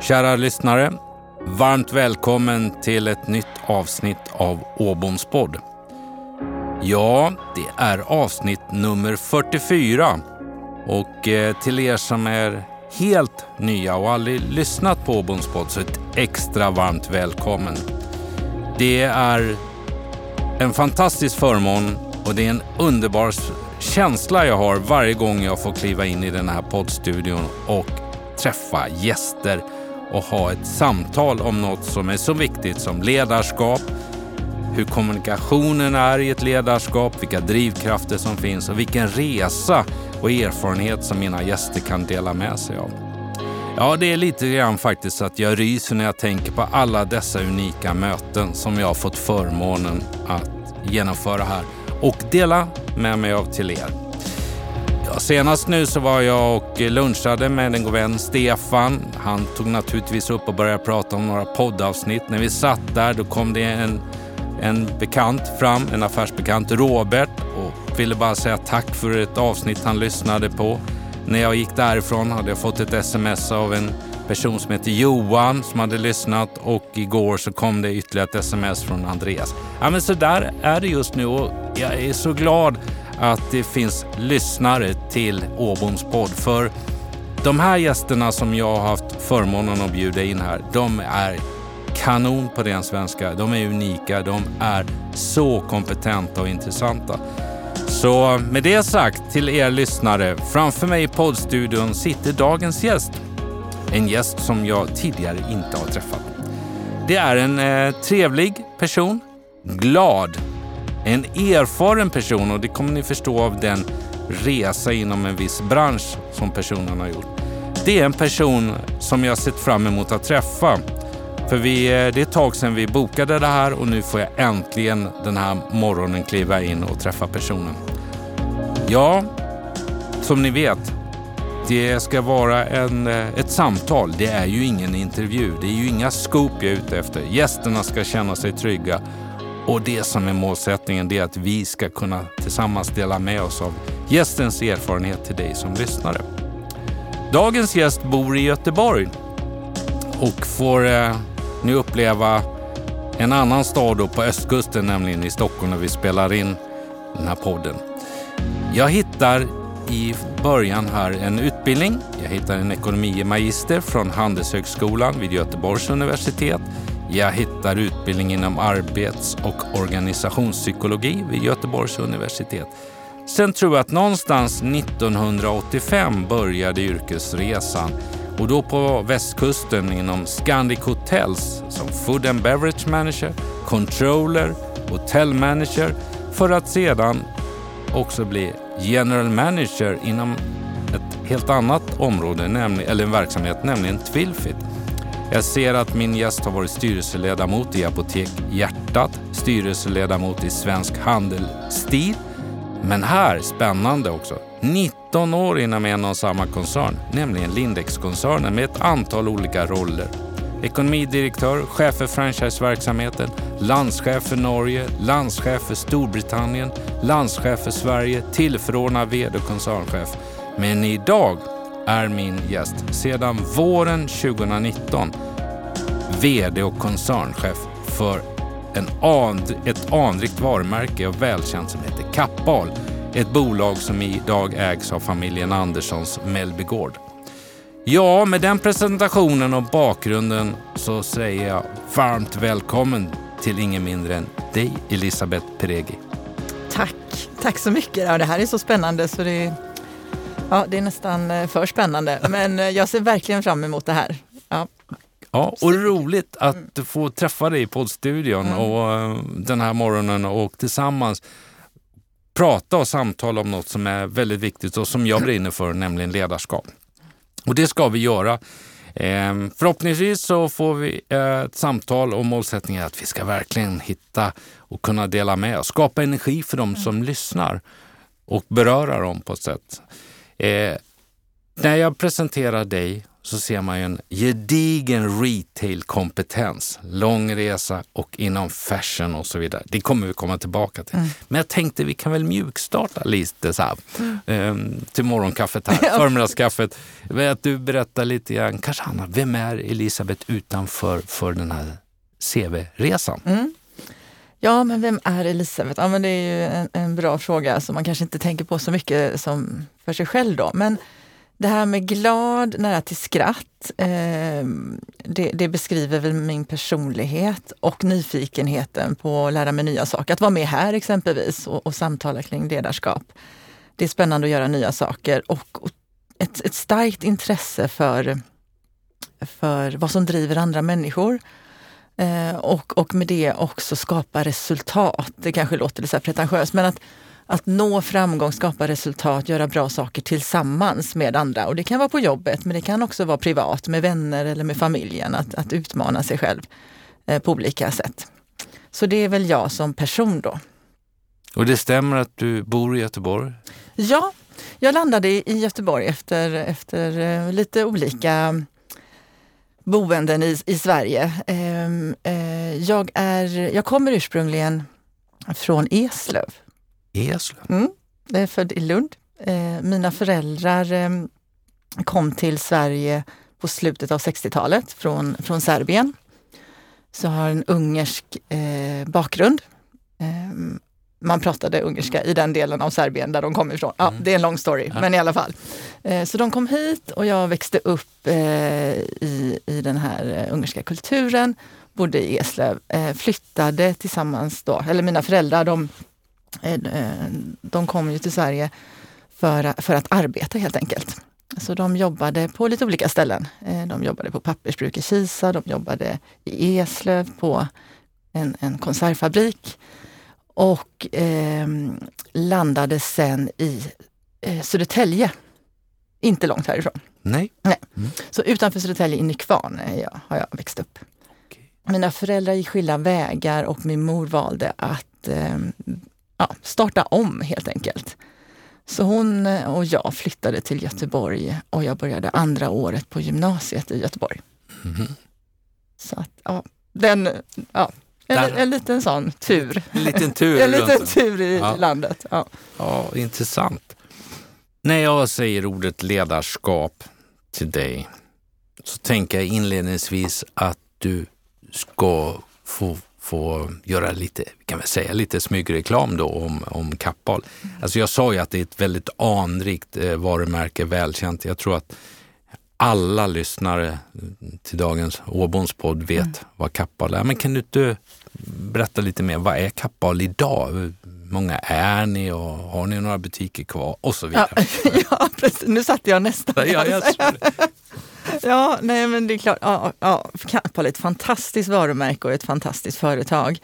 Kära lyssnare, varmt välkommen till ett nytt avsnitt av Åboms podd. Ja, det är avsnitt nummer 44 och eh, till er som är helt nya och aldrig lyssnat på Åboms podd så ett extra varmt välkommen. Det är en fantastisk förmån och det är en underbar känsla jag har varje gång jag får kliva in i den här poddstudion och träffa gäster och ha ett samtal om något som är så viktigt som ledarskap, hur kommunikationen är i ett ledarskap, vilka drivkrafter som finns och vilken resa och erfarenhet som mina gäster kan dela med sig av. Ja, det är lite grann faktiskt att jag ryser när jag tänker på alla dessa unika möten som jag har fått förmånen att genomföra här och dela med mig av till er. Ja, senast nu så var jag och lunchade med en god vän, Stefan. Han tog naturligtvis upp och började prata om några poddavsnitt. När vi satt där då kom det en, en bekant fram, en affärsbekant, Robert, och ville bara säga tack för ett avsnitt han lyssnade på. När jag gick därifrån hade jag fått ett sms av en person som heter Johan som hade lyssnat och igår så kom det ytterligare ett sms från Andreas. Ja, men så där är det just nu och jag är så glad att det finns lyssnare till Åboms podd. För de här gästerna som jag har haft förmånen att bjuda in här, de är kanon på ren svenska. De är unika, de är så kompetenta och intressanta. Så med det sagt till er lyssnare, framför mig i poddstudion sitter dagens gäst. En gäst som jag tidigare inte har träffat. Det är en eh, trevlig person, glad, en erfaren person och det kommer ni förstå av den resa inom en viss bransch som personen har gjort. Det är en person som jag sett fram emot att träffa. För vi, eh, det är ett tag sedan vi bokade det här och nu får jag äntligen den här morgonen kliva in och träffa personen. Ja, som ni vet, det ska vara en, eh, ett samtal. Det är ju ingen intervju. Det är ju inga scoop jag är ute efter. Gästerna ska känna sig trygga. Och det som är målsättningen det är att vi ska kunna tillsammans dela med oss av gästens erfarenhet till dig som lyssnare. Dagens gäst bor i Göteborg och får eh, nu uppleva en annan stad då på östkusten, nämligen i Stockholm när vi spelar in den här podden. Jag hittar i början här en utbildning. Jag hittar en ekonomimagister från Handelshögskolan vid Göteborgs universitet. Jag hittar utbildning inom arbets och organisationspsykologi vid Göteborgs universitet. Sen tror jag att någonstans 1985 började yrkesresan och då på västkusten inom Scandic Hotels som Food and Beverage Manager, Controller, Hotel Manager för att sedan också bli General Manager inom ett helt annat område, eller en verksamhet, nämligen Twilfit. Jag ser att min gäst har varit styrelseledamot i Apotek Hjärtat, styrelseledamot i Svensk Handel Stil. Men här, spännande också, 19 år inom en och samma koncern, nämligen Lindex-koncernen med ett antal olika roller. Ekonomidirektör, chef för franchiseverksamheten, landschef för Norge, landschef för Storbritannien, landschef för Sverige, tillförordnad VD och koncernchef. Men idag är min gäst sedan våren 2019 VD och koncernchef för en and, ett anrikt varumärke och välkänt som heter Kappahl. Ett bolag som idag ägs av familjen Anderssons Mellbygård. Ja, med den presentationen och bakgrunden så säger jag varmt välkommen till ingen mindre än dig, Elisabeth Peregi. Tack, tack så mycket. Ja, det här är så spännande så det ja, det är nästan eh, för spännande. Men eh, jag ser verkligen fram emot det här. Ja. Ja, och roligt att få träffa dig i poddstudion mm. och eh, den här morgonen och tillsammans prata och samtala om något som är väldigt viktigt och som jag brinner för, nämligen ledarskap. Och det ska vi göra. Ehm, förhoppningsvis så får vi ett samtal och målsättningen är att vi ska verkligen hitta och kunna dela med oss, skapa energi för som mm. lyssnar och beröra dem på ett sätt. Eh, när jag presenterar dig så ser man ju en gedigen retail-kompetens, lång resa och inom fashion och så vidare. Det kommer vi komma tillbaka till. Mm. Men jag tänkte vi kan väl mjukstarta lite så här, mm. eh, till morgonkaffet här, förmiddagskaffet. Att du berättar lite grann, kanske Anna, vem är Elisabeth utanför för den här CV-resan? Mm. Ja, men vem är Elisabeth? Ja, men det är ju en, en, bra fråga som man kanske inte tänker på så mycket som för sig själv då. Men det här med glad, nära till skratt, eh, det, det, beskriver väl min personlighet och nyfikenheten på att lära mig nya saker. Att vara med här exempelvis och, och samtala kring ledarskap. Det är spännande att göra nya saker och, och ett, ett starkt intresse för, för vad som driver andra människor. Eh, och, och med det också skapa resultat. Det kanske låter lite pretentiöst, men att att nå framgång, skapa resultat, göra bra saker tillsammans med andra. Och det kan vara på jobbet, men det kan också vara privat med vänner eller med familjen. Att, att utmana sig själv eh, på olika sätt. Så det är väl jag som person då. Och det stämmer att du bor i Göteborg? Ja, jag landade i Göteborg efter, efter eh, lite olika boenden i, i Sverige. Ehm, eh, jag, är, jag kommer ursprungligen från Eslöv Eslöv? Mm, jag är född i Lund. Eh, mina föräldrar eh, kom till Sverige på slutet av 60-talet från, från Serbien. Så har en ungersk eh, bakgrund. Eh, man pratade ungerska i den delen av Serbien där de kom ifrån. Ja, mm. Det är en lång story, men i alla fall. Eh, så de kom hit och jag växte upp eh, i, i den här ungerska kulturen, bodde i Eslöv, flyttade tillsammans då, eller mina föräldrar de Eh, eh, de kom ju till Sverige för, för att arbeta helt enkelt. Så de jobbade på lite olika ställen. Eh, de jobbade på pappersbruk i Kisa, de jobbade i Eslöv på en, en konservfabrik och eh, landade sen i eh, Södertälje. Inte långt härifrån. Nej. Nej. Mm. Så utanför Södertälje i Nykvarn ja, har jag växt upp. Okay. Mina föräldrar gick skilda vägar och min mor valde att eh, ja, starta om helt enkelt. Så hon och jag flyttade till Göteborg och jag började andra året på gymnasiet i Göteborg. Mm. Så att, ja, den, ja, en, en, liten sån tur. En liten tur, en liten tur i ja. landet. Ja. ja, intressant. När jag säger ordet ledarskap till dig så tänker jag inledningsvis att du ska få få göra lite, kan vi säga, lite smygreklam då om, om Kappahl. Mm. Alltså jag sa ju att det är ett väldigt anrikt eh, varumärke, välkänt. Jag tror att alla lyssnare till dagens Åboms podd vet mm. vad Kappahl är. Men kan du inte berätta lite mer, vad är Kappahl idag? Hur många är ni och har ni några butiker kvar? Och så vidare. Ja, ja precis. Nu satte jag nästan. Ja, jag Ja, nej men det är klart. Ja, ja, Kappahl är ett fantastiskt varumärke och ett fantastiskt företag.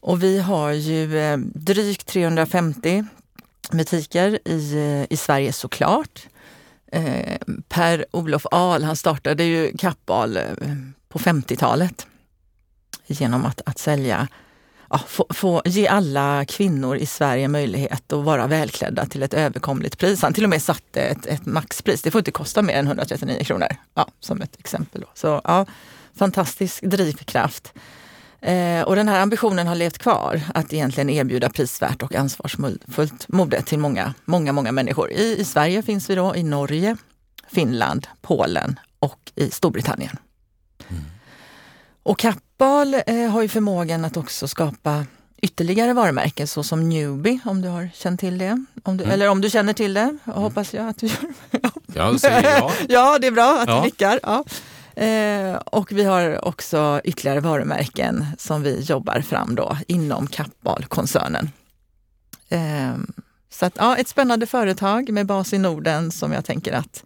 Och vi har ju eh, drygt 350 butiker i, eh, i Sverige såklart. Eh, per Olof Ahl, han startade ju Kappahl eh, på 50-talet genom att, att sälja ja, få, få, ge alla kvinnor i Sverige möjlighet att vara välklädda till ett överkomligt pris. Han till och med satte ett, ett maxpris. Det får inte kosta mer än 139 kronor. Ja, som ett exempel. Då. Så ja, fantastisk drivkraft. Eh, och den här ambitionen har levt kvar, att egentligen erbjuda prisvärt och ansvarsfullt mode till många, många, många människor. I, I Sverige finns vi då, i Norge, Finland, Polen och i Storbritannien. Mm. Och Kappahl eh, har ju förmågan att också skapa ytterligare varumärken såsom Newbie, om du har känt till det. Om du, mm. Eller om du känner till det, mm. hoppas jag att du gör. ja, säger ja, det är bra att ja. du nickar. Ja. Eh, och vi har också ytterligare varumärken som vi jobbar fram då inom Kappahl-koncernen. Eh, så att, ja, ett spännande företag med bas i Norden som jag tänker att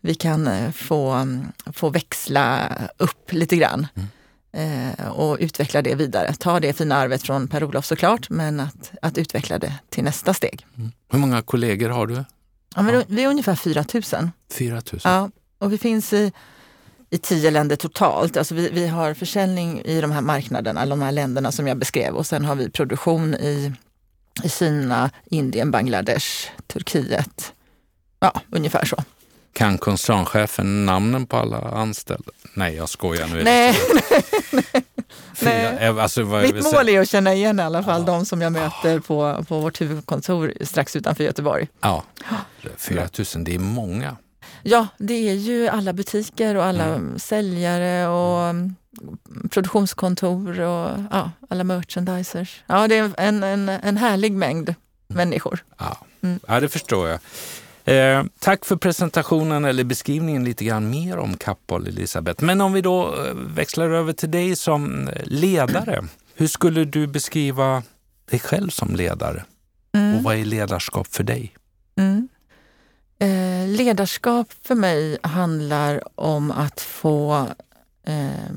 vi kan eh, få, få växla upp lite grann. Mm och utveckla det vidare. Ta det fina arvet från Per-Olof såklart, men att, att utveckla det till nästa steg. Mm. Hur många kollegor har du? Ja, men Vi är ungefär 4 000. 4 000? Ja, och vi finns i, i tio länder totalt. Alltså vi, vi har försäljning i de här marknaderna, de här länderna som jag beskrev och sen har vi produktion i, i Kina, Indien, Bangladesh, Turkiet. Ja, ungefär så. Kan koncernchefen namnen på alla anställda? Nej, jag skojar nu. Nej. Nej. Alltså, Mitt mål är att känna igen i alla fall ja. de som jag möter på, på vårt huvudkontor strax utanför Göteborg. Ja, 4 000, det är många. Ja, det är ju alla butiker och alla mm. säljare och mm, produktionskontor och ja, alla merchandisers. Ja, det är en, en, en härlig mängd mm. människor. Ja, mm. ja det förstår jag. Eh, tack för presentationen eller beskrivningen lite grann mer om Kappahl, Elisabeth. Men om vi då eh, växlar över till dig som ledare. Hur skulle du beskriva dig själv som ledare? Mm. Och vad är ledarskap för dig? Mm. Eh, ledarskap för mig handlar om att få eh,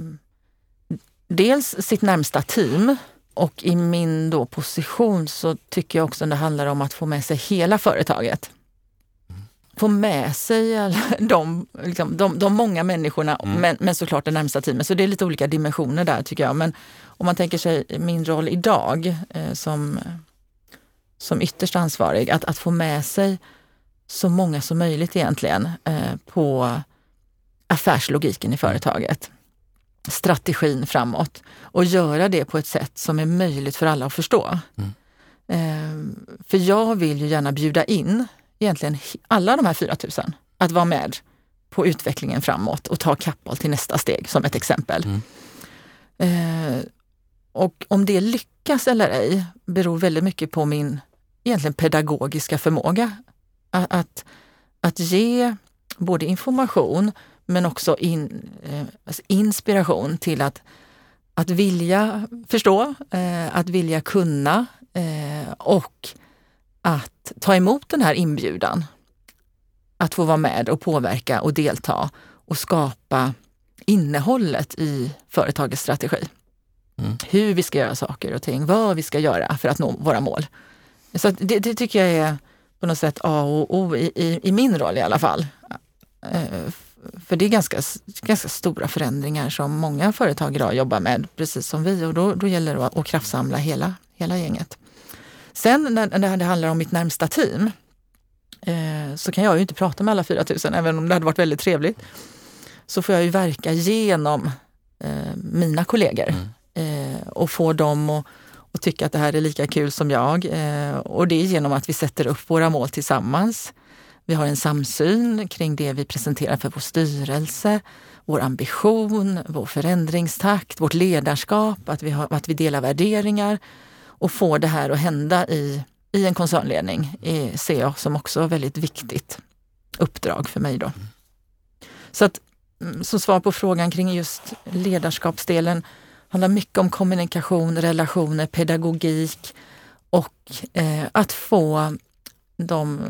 dels sitt närmsta team och i min då position så tycker jag också att det handlar om att få med sig hela företaget få med sig alla de, liksom, de, de många människorna, mm. men, men såklart det närmsta teamet. Så det är lite olika dimensioner där tycker jag. Men om man tänker sig min roll idag eh, som, som ytterst ansvarig, att, att få med sig så många som möjligt egentligen eh, på affärslogiken i företaget. Strategin framåt och göra det på ett sätt som är möjligt för alla att förstå. Mm. Eh, för jag vill ju gärna bjuda in egentligen alla de här 4000 att vara med på utvecklingen framåt och ta Kappahl till nästa steg som ett exempel. Mm. Eh, och om det lyckas eller ej beror väldigt mycket på min egentligen pedagogiska förmåga. Att, att, att ge både information men också in, eh, alltså inspiration till att, att vilja förstå, eh, att vilja kunna eh, och att ta emot den här inbjudan. Att få vara med och påverka och delta och skapa innehållet i företagets strategi. Mm. Hur vi ska göra saker och ting, vad vi ska göra för att nå våra mål. Så det, det tycker jag är på något sätt A och O i, i, i min roll i alla fall. Eh, för det är ganska, ganska stora förändringar som många företag idag jobbar med, precis som vi. Och då, då gäller det att, att kraftsamla hela, hela gänget. Sen när, när det handlar om mitt närmsta team eh, så kan jag ju inte prata med alla 4000 även om det hade varit väldigt trevligt. Så får jag ju verka genom eh, mina kollegor mm. eh, och få dem att och tycka att det här är lika kul som jag. Eh, och det är genom att vi sätter upp våra mål tillsammans. Vi har en samsyn kring det vi presenterar för vår styrelse, vår ambition, vår förändringstakt, vårt ledarskap, att vi, har, att vi delar värderingar och få det här att hända i, i en koncernledning är, ser jag som också väldigt viktigt uppdrag för mig. Då. Så att mm, som svar på frågan kring just ledarskapsdelen handlar mycket om kommunikation, relationer, pedagogik och eh, att få de,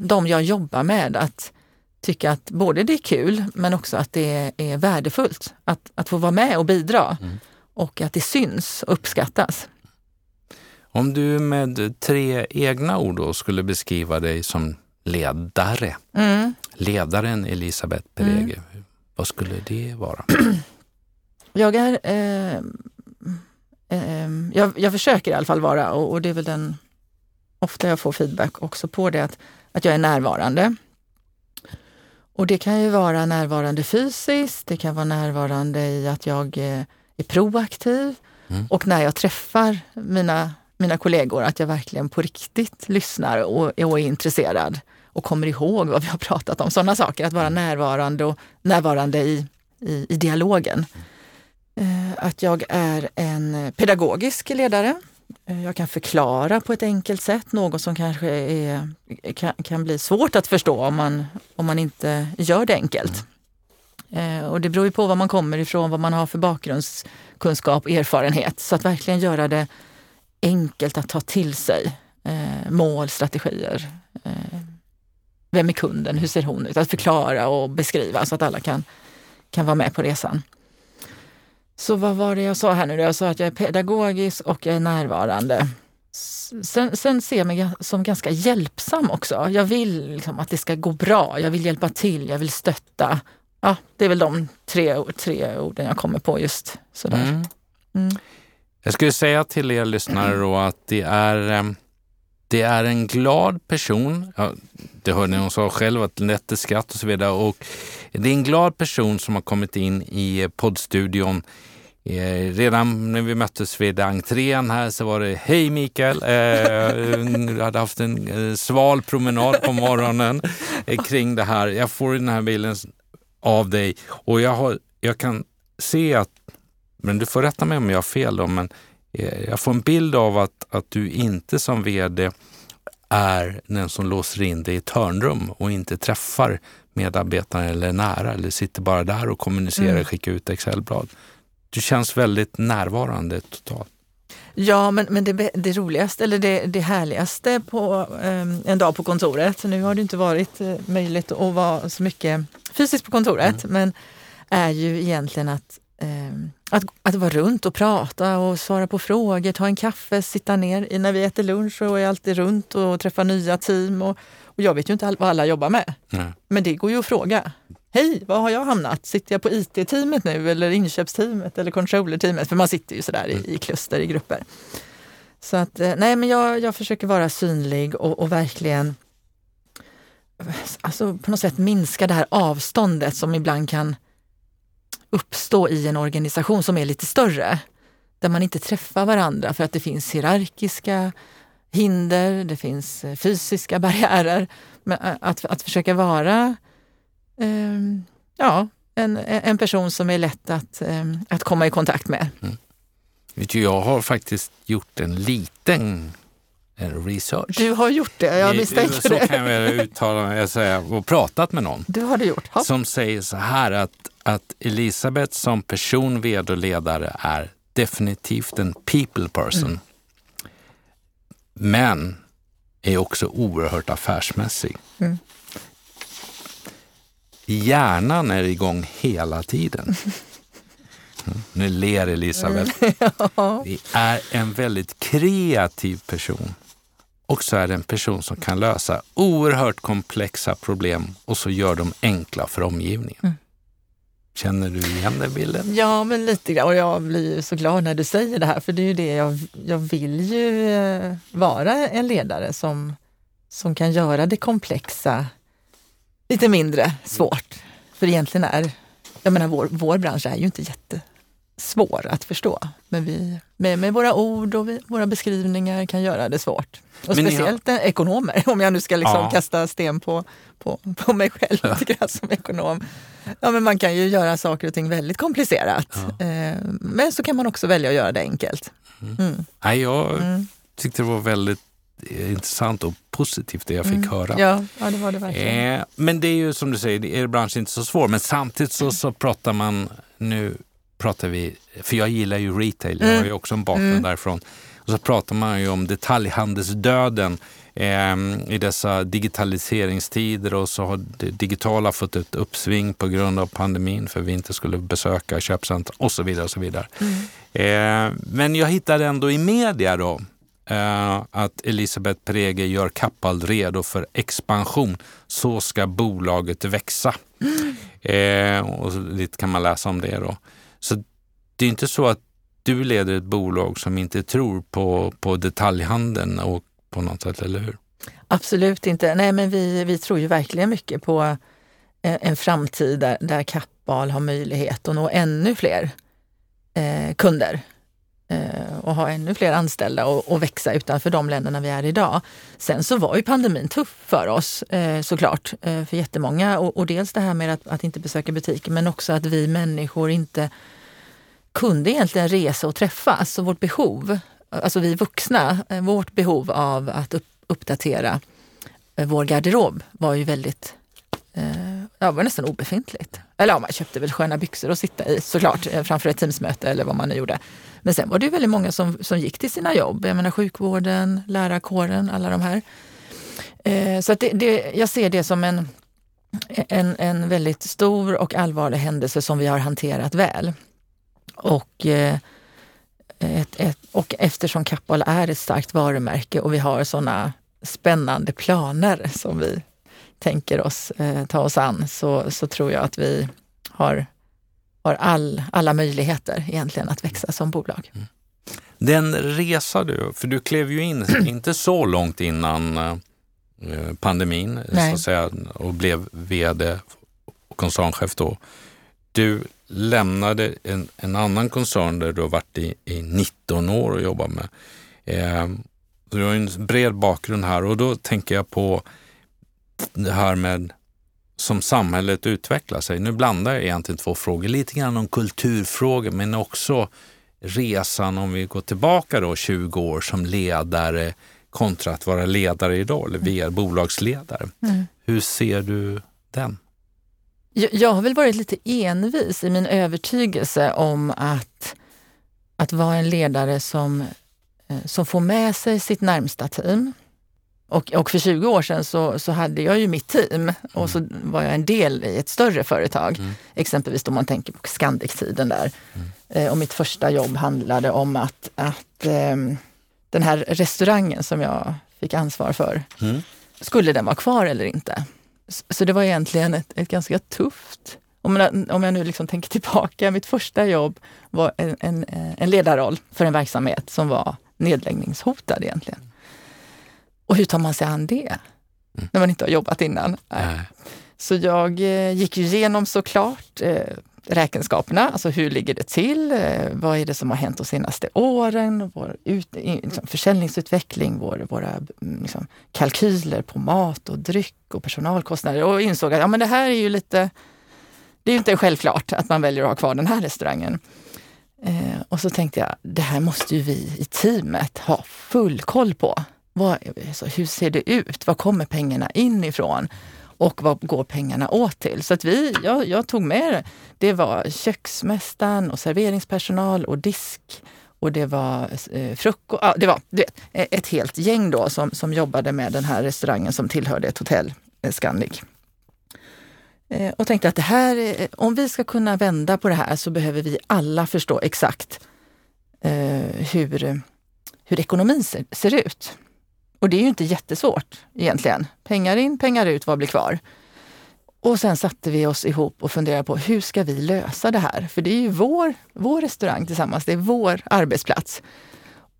de jag jobbar med att tycka att både det är kul men också att det är värdefullt att, att få vara med och bidra mm. och att det syns och uppskattas. Om du med tre egna ord då skulle beskriva dig som ledare, mm. ledaren Elisabeth Perege, mm. vad skulle det vara? Jag är... Eh, eh, jag, jag, försöker i alla fall vara, och, och, det är väl den ofta jag får feedback också på det, att, att jag är närvarande. Och det kan ju vara närvarande fysiskt, det kan vara närvarande i att jag eh, är proaktiv mm. och när jag träffar mina mina kollegor att jag verkligen på riktigt lyssnar och, och är intresserad och kommer ihåg vad vi har pratat om. Sådana saker, att vara närvarande och närvarande i, i, i dialogen. Eh, att jag är en pedagogisk ledare. Eh, jag kan förklara på ett enkelt sätt något som kanske är, kan, kan bli svårt att förstå om man, om man inte gör det enkelt. Eh, och det beror ju på var man kommer ifrån, vad man har för bakgrundskunskap och erfarenhet. Så att verkligen göra det enkelt att ta till sig eh, mål, strategier. Eh, vem är kunden? Hur ser hon ut? Att förklara och beskriva så att alla kan, kan vara med på resan. Så vad var det jag sa här nu? Jag sa att jag är pedagogisk och jag är närvarande. Sen, sen ser jag mig som ganska hjälpsam också. Jag vill liksom att det ska gå bra. Jag vill hjälpa till, jag vill stötta. Ja, det är väl de tre, tre orden jag kommer på just sådär. Mm. Mm. Jag skulle säga till er lyssnare då att det är, ehm, det är en glad person. Ja, det hörde ni, hon sa själv, att lätt skratt och så vidare. Och det är en glad person som har kommit in i poddstudion. Eh, redan när vi möttes vid entrén här så var det Hej Mikael! Eh, hade haft en eh, sval promenad på morgonen eh, kring det här. Jag får den här bilden av dig och jag, har, jag kan se att, men du får rätta mig om jag har fel då, men jag får en bild av att, att du inte som VD är den som låser in dig i ett hörnrum och inte träffar medarbetarna eller nära eller sitter bara där och kommunicerar mm. och skickar ut Excelblad. Du känns väldigt närvarande totalt. Ja, men, men det, det roligaste eller det, det härligaste på um, en dag på kontoret, nu har det inte varit uh, möjligt att vara så mycket fysiskt på kontoret, mm. men är ju egentligen att um, att, att vara runt och prata och svara på frågor, ta en kaffe, sitta ner. När vi äter lunch så är jag alltid runt och träffar nya team. Och, och jag vet ju inte vad alla jobbar med. Nej. Men det går ju att fråga. Hej, var har jag hamnat? Sitter jag på IT-teamet nu eller inköpsteamet eller controller-teamet? För man sitter ju sådär i, i kluster, i grupper. Så att, eh, nej men jag, jag försöker vara synlig och, och verkligen alltså på något sätt minska det här avståndet som ibland kan uppstå i en organisation som är lite större. Där man inte träffar varandra för att det finns hierarkiska hinder, det finns eh, fysiska barriärer. Men eh, att, att försöka vara eh, ja, en, en person som är lätt att, eh, att komma i kontakt med. Mm. Jag har faktiskt gjort en liten research. Du har gjort det, jag misstänker det. Så kan jag uttala mig och pratat med någon. Du har det gjort. Ha. Som säger så här att att Elisabeth som person, vd och ledare är definitivt en people person. Mm. Men är också oerhört affärsmässig. Mm. Hjärnan är igång hela tiden. Mm. Nu ler Elisabeth. Mm. ja. Det är en väldigt kreativ person. Och så är det en person som kan lösa oerhört komplexa problem och så gör de enkla för omgivningen. Känner du igen den bilden? Ja, men lite grann. Och jag blir så glad när du säger det här, för det är ju det jag, jag vill ju eh, vara en ledare som, som kan göra det komplexa lite mindre svårt. För egentligen är, jag menar vår, vår bransch är ju inte jättesvår att förstå. Men vi med, med våra ord och vi, våra beskrivningar kan göra det svårt. Och Men speciellt har... ekonomer, om jag nu ska liksom ja. kasta sten på, på, på mig själv ja. som ekonom. Ja, men man kan ju göra saker och ting väldigt komplicerat. Ja. Eh, men så kan man också välja att göra det enkelt. Mm. Mm. Nej, jag mm. tyckte det var väldigt intressant och positivt det jag fick mm. höra. Ja, ja, det var det verkligen. Eh, men det är ju som du säger, er bransch är inte så svår. Men samtidigt så, så pratar man nu pratar vi, för jag gillar ju retail, jag har ju mm. också en bakgrund mm. därifrån. Och så pratar man ju om detaljhandelsdöden eh, i dessa digitaliseringstider och så har det digitala fått ett uppsving på grund av pandemin för vi inte skulle besöka köpcentrum och så vidare. Och så vidare. Mm. Eh, men jag hittade ändå i media då eh, att Elisabeth Prege gör Kappald redo för expansion. Så ska bolaget växa. Mm. Eh, och lite kan man läsa om det då. Så det är inte så att du leder ett bolag som inte tror på, på detaljhandeln och på något sätt, eller hur? Absolut inte. Nej, men vi, vi tror ju verkligen mycket på eh, en, framtid där, där Kappahl har möjlighet att nå ännu fler eh, kunder eh, och ha ännu fler anställda och, och, växa utanför de länderna vi är idag. Sen så var ju pandemin tuff för oss eh, såklart, eh, för jättemånga. Och, och dels det här med att, att inte besöka butiker men också att vi människor inte kunde egentligen resa och träffas. Så vårt behov, alltså vi vuxna, eh, vårt behov av att uppdatera eh, vår garderob var ju väldigt, ja, ja, var nästan obefintligt. Eller ja, man köpte väl sköna byxor att sitta i såklart framför ett teamsmöte eller vad man nu gjorde. Men sen var det ju väldigt många som, som gick till sina jobb. Jag menar sjukvården, lärarkåren, alla de här. Eh, så att det, det, jag ser det som en, en, en väldigt stor och allvarlig händelse som vi har hanterat väl. Och, eh, ett, ett, och eftersom Kappahl är ett starkt varumärke och vi har sådana spännande planer som vi tänker oss eh, ta oss an så, så tror jag att vi har, har all, alla möjligheter egentligen att växa som bolag. Mm. Den resa du, för du klev ju in inte så långt innan eh, pandemin Nej. så att säga, och blev vd och koncernchef då. Du lämnade en, en annan koncern där du har varit i, i 19 år och jobbat med. Eh, du har en bred bakgrund här och då tänker jag på det här med som samhället utvecklar sig. Nu blandar jag egentligen två frågor, lite grann om kulturfrågor men också resan om vi går tillbaka då 20 år som ledare kontra att vara ledare idag, eller via bolagsledare. Mm. Hur ser du den? Jag, jag har väl varit lite envis i min övertygelse om att, att vara en ledare som, eh, som får med sig sitt närmsta team. Och, och för 20 år sedan så, så hade jag ju mitt team och så mm. var jag en del i ett större företag. Mm. Exempelvis om man tänker på Scandic-tiden där. Mm. Eh, och mitt första jobb handlade om att, att eh, den här restaurangen som jag fick ansvar för, mm. skulle den vara kvar eller inte? Så det var egentligen ett, ett ganska tufft om jag, om jag nu liksom tänker tillbaka, mitt första jobb var en, en, en ledarroll för en verksamhet som var nedläggningshotad egentligen. Och hur tar man sig an det? Mm. När man inte har jobbat innan. Nej. Så jag eh, gick igenom såklart eh, räkenskaperna, alltså hur ligger det till? Eh, vad är det som har hänt de senaste åren? Vår ut, liksom, försäljningsutveckling, vår, våra mm, liksom, kalkyler på mat och dryck och personalkostnader och insåg att ja, men det här är ju lite, det är ju inte självklart att man väljer att ha kvar den här restaurangen. Eh, och så tänkte jag, det här måste ju vi i teamet ha full koll på. Vad, alltså, hur ser det ut? Var kommer pengarna in ifrån? Och vad går pengarna åt till? Så att vi, jag, jag tog med det. var köksmästaren och serveringspersonal och disk och det var eh, frukost. Ja, det var vet, eh, ett helt gäng då som, som jobbade med den här restaurangen som tillhörde ett hotell, eh, Scandic. Eh, och tänkte att det här, eh, om vi ska kunna vända på det här så behöver vi alla förstå exakt eh, hur, hur ekonomin ser, ser ut. Och det är ju inte jättesvårt egentligen. Pengar in, pengar ut, vad blir kvar? Och sen satte vi oss ihop och funderade på hur ska vi lösa det här? För det är ju vår, vår restaurang tillsammans, det är vår arbetsplats.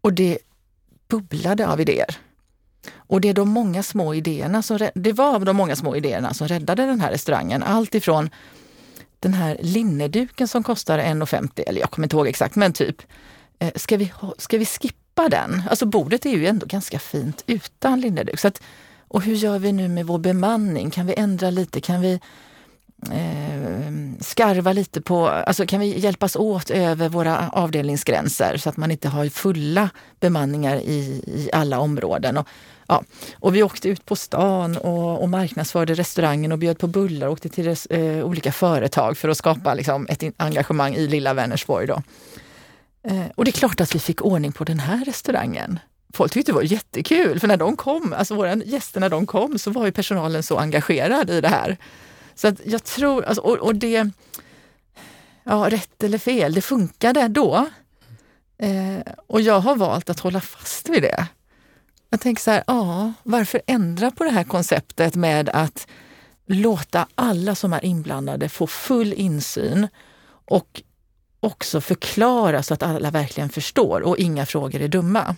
Och det bubblade av idéer. Och det, är de många små idéerna som, det var de många små idéerna som räddade den här restaurangen. Allt ifrån den här linneduken som kostar 1,50, eller jag kommer inte ihåg exakt, men typ. Eh, ska vi, ska vi skippa tappa den. Alltså bordet är ju ändå ganska fint utan linneduk. Så att, och hur gör vi nu med vår bemanning? Kan vi ändra lite? Kan vi eh, skarva lite på, alltså kan vi hjälpas åt över våra avdelningsgränser så att man inte har fulla bemanningar i, i alla områden. Och, ja, och vi åkte ut på stan och, och marknadsförde restaurangen och bjöd på bullar och åkte till res, eh, olika företag för att skapa liksom, ett engagemang i lilla Vänersborg. Då. Eh, och det är klart att vi fick ordning på den här restaurangen. Folk tyckte det var jättekul, för när de kom, alltså våra gäster när de kom, så var ju personalen så engagerad i det här. Så att jag tror, alltså, och, och, det, ja rätt eller fel, det funkade då. Eh, och jag har valt att hålla fast vid det. Jag tänker så här, ja, varför ändra på det här konceptet med att låta alla som är inblandade få full insyn och också förklara så att alla verkligen förstår och inga frågor är dumma.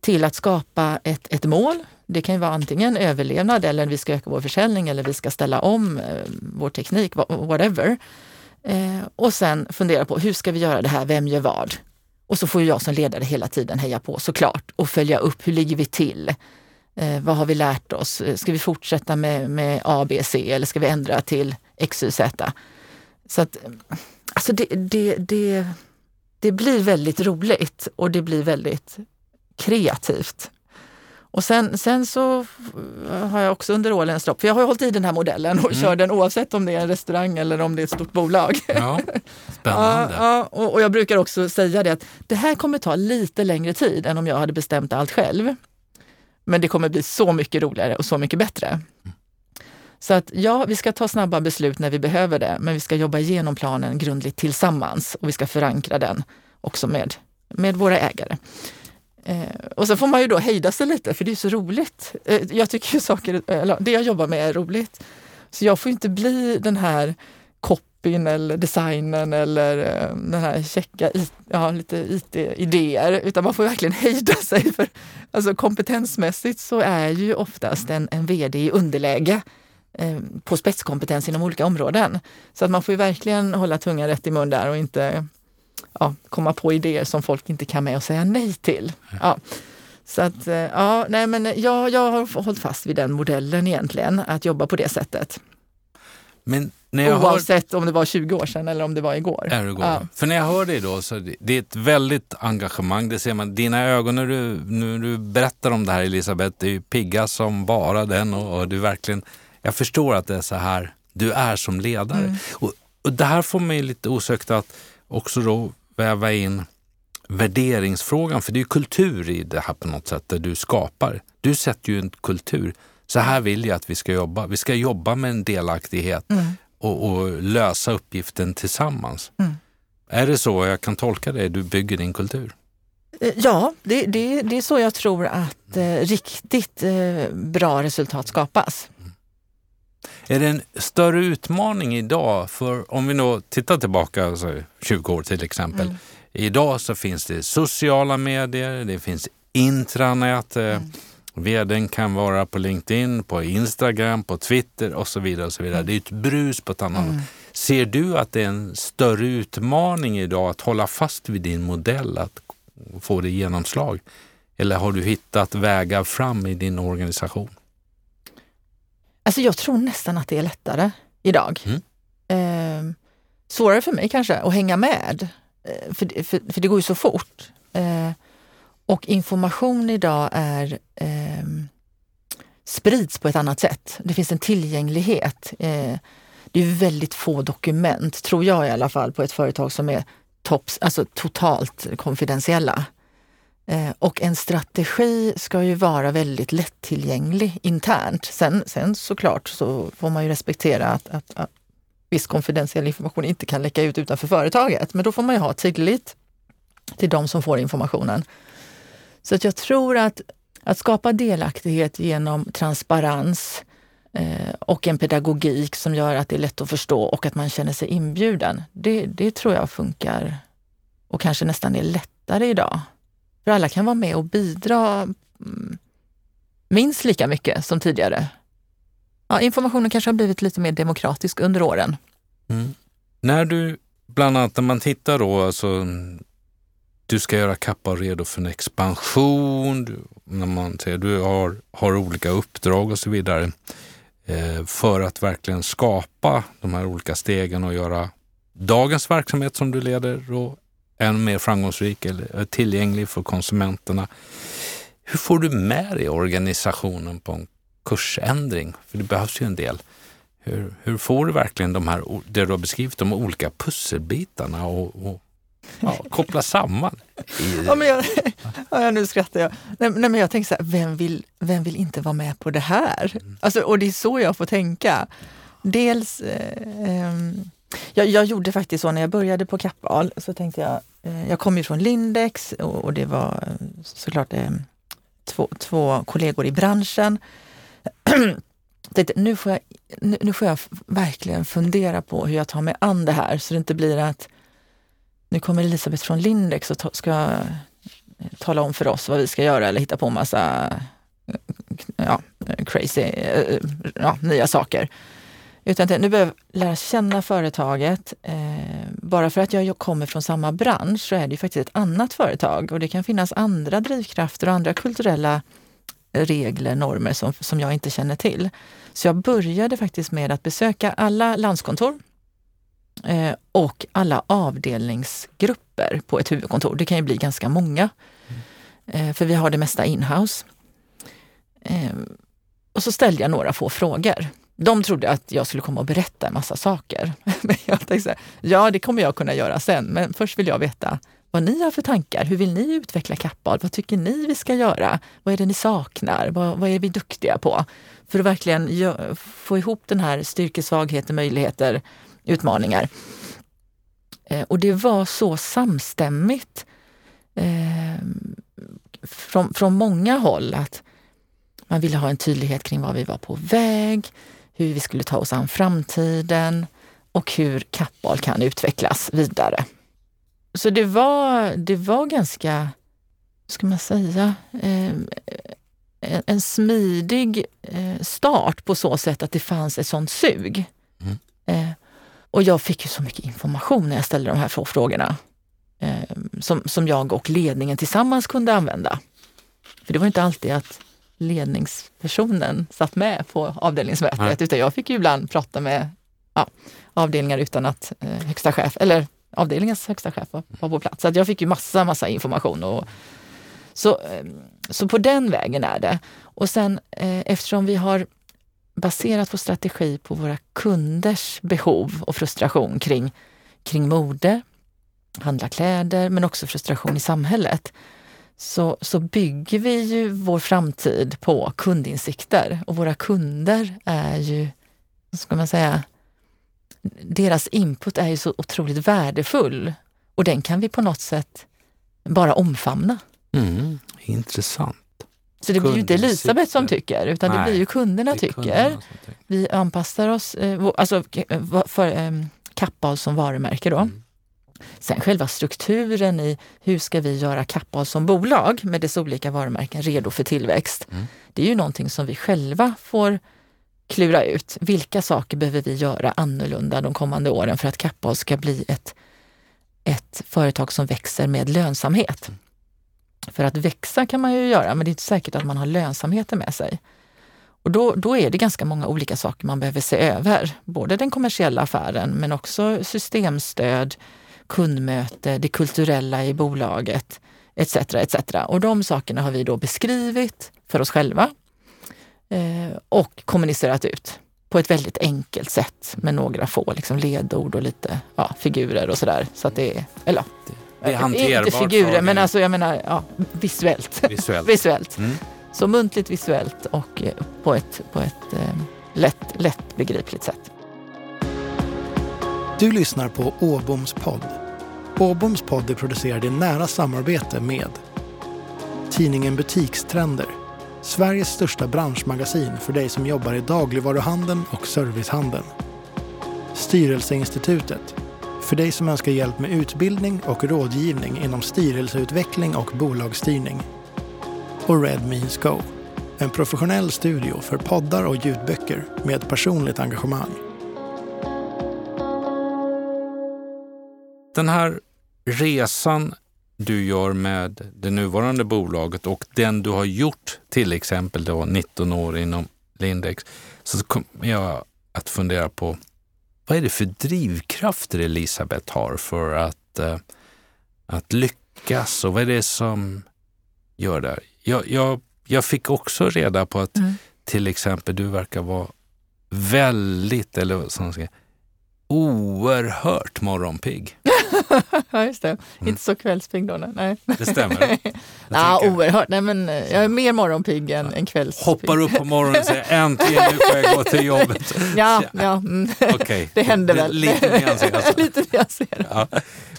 Till att skapa ett, ett mål. Det kan ju vara antingen överlevnad eller vi ska öka vår försäljning eller vi ska ställa om eh, vår teknik, whatever. Eh, och sen fundera på hur ska vi göra det här, vem gör vad? Och så får jag som ledare hela tiden heja på såklart och följa upp, hur ligger vi till? Eh, vad har vi lärt oss? Eh, ska vi fortsätta med, med A, B, C eller ska vi ändra till X, Y, Z? Så att Alltså det, det, det, det blir väldigt roligt och det blir väldigt kreativt. Och sen, sen så har jag också under årens lopp, för jag har hållit i den här modellen och mm. kör den oavsett om det är en restaurang eller om det är ett stort bolag. Ja, spännande. ja, ja och, och, jag brukar också säga det att det här kommer ta lite längre tid än om jag hade bestämt allt själv. Men det kommer bli så mycket roligare och så mycket bättre. Mm. Så att ja, vi ska ta snabba beslut när vi behöver det, men vi ska jobba igenom planen grundligt tillsammans och vi ska förankra den också med, med våra ägare. Eh, och så får man ju då hejda sig lite, för det är så roligt. Eh, jag tycker ju saker, eller det jag jobbar med är roligt. Så jag får inte bli den här copyn eller designen eller eh, den här checka ja, lite IT-idéer, utan man får verkligen hejda sig. för alltså Kompetensmässigt så är ju oftast en, en VD i underläge eh, på spetskompetens inom olika områden. Så att man får ju verkligen hålla tungan rätt i mun där och inte ja, komma på idéer som folk inte kan med och säga nej till. Ja. Så att, eh, ja, nej men jag, jag har hållit fast vid den modellen egentligen, att jobba på det sättet. Men när jag Oavsett hör... om det var 20 år sedan eller om det var igår. Är igår? Ja. För när jag hör dig då, så det är ett väldigt engagemang. Det ser man. Dina ögon när du, när du berättar om det här Elisabeth, det är ju pigga som bara den och, och du verkligen, jag förstår att det är så här du är som ledare. Mm. Och, och det här får mig lite osökt att också då väva in värderingsfrågan, för det är kultur i det här på något sätt, där du skapar. Du sätter ju en kultur. Så här vill jag att vi ska jobba. Vi ska jobba med en delaktighet mm. och, och, lösa uppgiften tillsammans. Mm. Är det så jag kan tolka det? Du bygger din kultur? Eh, ja, det, det, det är så jag tror att eh, riktigt eh, bra resultat skapas. Är det en större utmaning idag, för om vi nu tittar tillbaka alltså 20 år till exempel. Mm. Idag så finns det sociala medier, det finns intranät. Eh, mm. Vdn kan vara på LinkedIn, på Instagram, på Twitter och så vidare. Och så vidare. Mm. Det är ett brus på ett annat mm. Ser du att det är en större utmaning idag att hålla fast vid din modell, att få det genomslag? Eller har du hittat vägar fram i din organisation? Alltså jag tror nästan att det är lättare idag. Mm. Eh, svårare för mig kanske att hänga med, eh, för, för, för det går ju så fort. Eh, och information idag är eh, sprids på ett annat sätt. Det finns en tillgänglighet. Eh, det är väldigt få dokument, tror jag i alla fall, på ett företag som är tops, alltså totalt konfidentiella. Eh, och en strategi ska ju vara väldigt lättillgänglig internt. Sen, sen såklart så får man ju respektera att, att, att viss konfidentiell information inte kan läcka ut utanför företaget. Men då får man ju ha tillit till de som får informationen. Så att jag tror att, att skapa delaktighet genom transparens eh, och en pedagogik som gör att det är lätt att förstå och att man känner sig inbjuden. Det, det tror jag funkar och kanske nästan är lättare idag. För alla kan vara med och bidra mm, minst lika mycket som tidigare. Ja, informationen kanske har blivit lite mer demokratisk under åren. Mm. När du, bland annat när man tittar då, alltså, du ska göra Kappa redo för en expansion, du, när man säger du har, har olika uppdrag och så vidare. Eh, för att verkligen skapa de här olika stegen och göra dagens verksamhet som du leder och än mer framgångsrik eller tillgänglig för konsumenterna. Hur får du med dig organisationen på en kursändring? För det behövs ju en del. Hur, hur får du verkligen de här, det du har beskrivit, de olika pusselbitarna och, och ja, koppla samman? Ja, men jag, ja, nu skrattar jag. Nej, nej, men jag tänker så här, vem vill, vem vill inte vara med på det här? Mm. Alltså, och det är så jag får tänka. Dels eh, eh, jag, jag, gjorde faktiskt så när jag började på Kappahl, så tänkte jag, eh, jag kom ju från Lindex och, och det var eh, såklart eh, två, två kollegor i branschen. tänkte, nu, får jag, nu, nu, får jag verkligen fundera på hur jag tar mig an det här så det inte blir att nu kommer Elisabeth från Lindex och ta, ska eh, tala om för oss vad vi ska göra eller hitta på massa eh, ja, crazy ja, nya saker. Utan nu behöver jag lära känna företaget. Eh, bara för att jag kommer från samma bransch så är det ju faktiskt ett annat företag och det kan finnas andra drivkrafter och andra kulturella regler, normer som, som jag inte känner till. Så jag började faktiskt med att besöka alla landskontor eh, och alla avdelningsgrupper på ett huvudkontor. Det kan ju bli ganska många, eh, för vi har det mesta inhouse. Eh, och så ställde jag några få frågor. De trodde att jag skulle komma och berätta en massa saker. Men jag tänkte så här, ja det kommer jag kunna göra sen, men först vill jag veta vad ni har för tankar. Hur vill ni utveckla Kappahl? Vad tycker ni vi ska göra? Vad är det ni saknar? Vad, vad är vi duktiga på? För att verkligen få ihop den här styrkesvagheten, möjligheter, utmaningar. Eh, och det var så samstämmigt eh, från, från många håll att man ville ha en tydlighet kring var vi var på väg hur vi skulle ta oss an framtiden och hur kappal kan utvecklas vidare. Så det var, det var ganska, ska man säga, eh, en smidig eh, start på så sätt att det fanns ett sånt sug. Mm. Eh, och jag fick ju så mycket information när jag ställde de här två frågorna eh, som, som jag och ledningen tillsammans kunde använda. För det var inte alltid att ledningspersonen satt med på avdelningsmötet, Nej. utan jag fick ju ibland prata med ja, avdelningar utan att eh, högsta chef, eller avdelningens högsta chef var, var på plats. Så jag fick ju massa, massa information. Och, så, eh, så på den vägen är det. Och sen eh, eftersom vi har baserat vår strategi på våra kunders behov och frustration kring, kring mode, handla kläder, men också frustration i samhället, så, så bygger vi ju vår framtid på kundinsikter. Och våra kunder är ju, ska man säga, deras input är ju så otroligt värdefull och den kan vi på något sätt bara omfamna. Mm, intressant. Så det blir ju inte Elisabeth som tycker, utan Nej, det blir ju kunderna tycker. Kunderna vi anpassar oss, eh, alltså för ehm, Kappahl som varumärke då. Mm. Sen själva strukturen i hur ska vi göra Kappahl som bolag med dess olika varumärken redo för tillväxt. Mm. Det är ju någonting som vi själva får klura ut. Vilka saker behöver vi göra annorlunda de kommande åren för att Kappahl ska bli ett, ett företag som växer med lönsamhet? Mm. För att växa kan man ju göra, men det är inte säkert att man har lönsamheten med sig. Och då, då är det ganska många olika saker man behöver se över. Både den kommersiella affären, men också systemstöd, kundmöte, det kulturella i bolaget etc. etc. Och de sakerna har vi då beskrivit för oss själva eh, och kommunicerat ut på ett väldigt enkelt sätt med några få liksom, ledord och lite ja, figurer och sådär. Så att det är, eller, det är hanterbart. Inte figurer, men alltså jag menar ja, visuellt. Visuellt. visuellt. Mm. Så muntligt, visuellt och eh, på ett, på ett eh, lätt, lätt begripligt sätt. Du lyssnar på Åboms podd. Åboms podd är producerad i nära samarbete med tidningen Butikstrender, Sveriges största branschmagasin för dig som jobbar i dagligvaruhandeln och servicehandeln. Styrelseinstitutet, för dig som önskar hjälp med utbildning och rådgivning inom styrelseutveckling och bolagsstyrning. Och Red Means Go, en professionell studio för poddar och ljudböcker med personligt engagemang. Den här resan du gör med det nuvarande bolaget och den du har gjort till exempel då 19 år inom Lindex, så kommer jag att fundera på vad är det för drivkrafter Elisabeth har för att, uh, att lyckas och vad är det som gör det? Jag, jag, jag fick också reda på att mm. till exempel du verkar vara väldigt, eller som ska, oerhört morgonpigg. ja, just det. Mm. Inte så kvällspigg då. Nej. Det stämmer. ja, oerhört. Nej, men eh, jag är mer morgonpigg än, ja. än kvällspigg. Hoppar upp på morgonen och säger äntligen nu får jag gå till jobbet. ja, ja. Mm. Okay. det händer väl. Lite nyanserat. Lite nyanserat.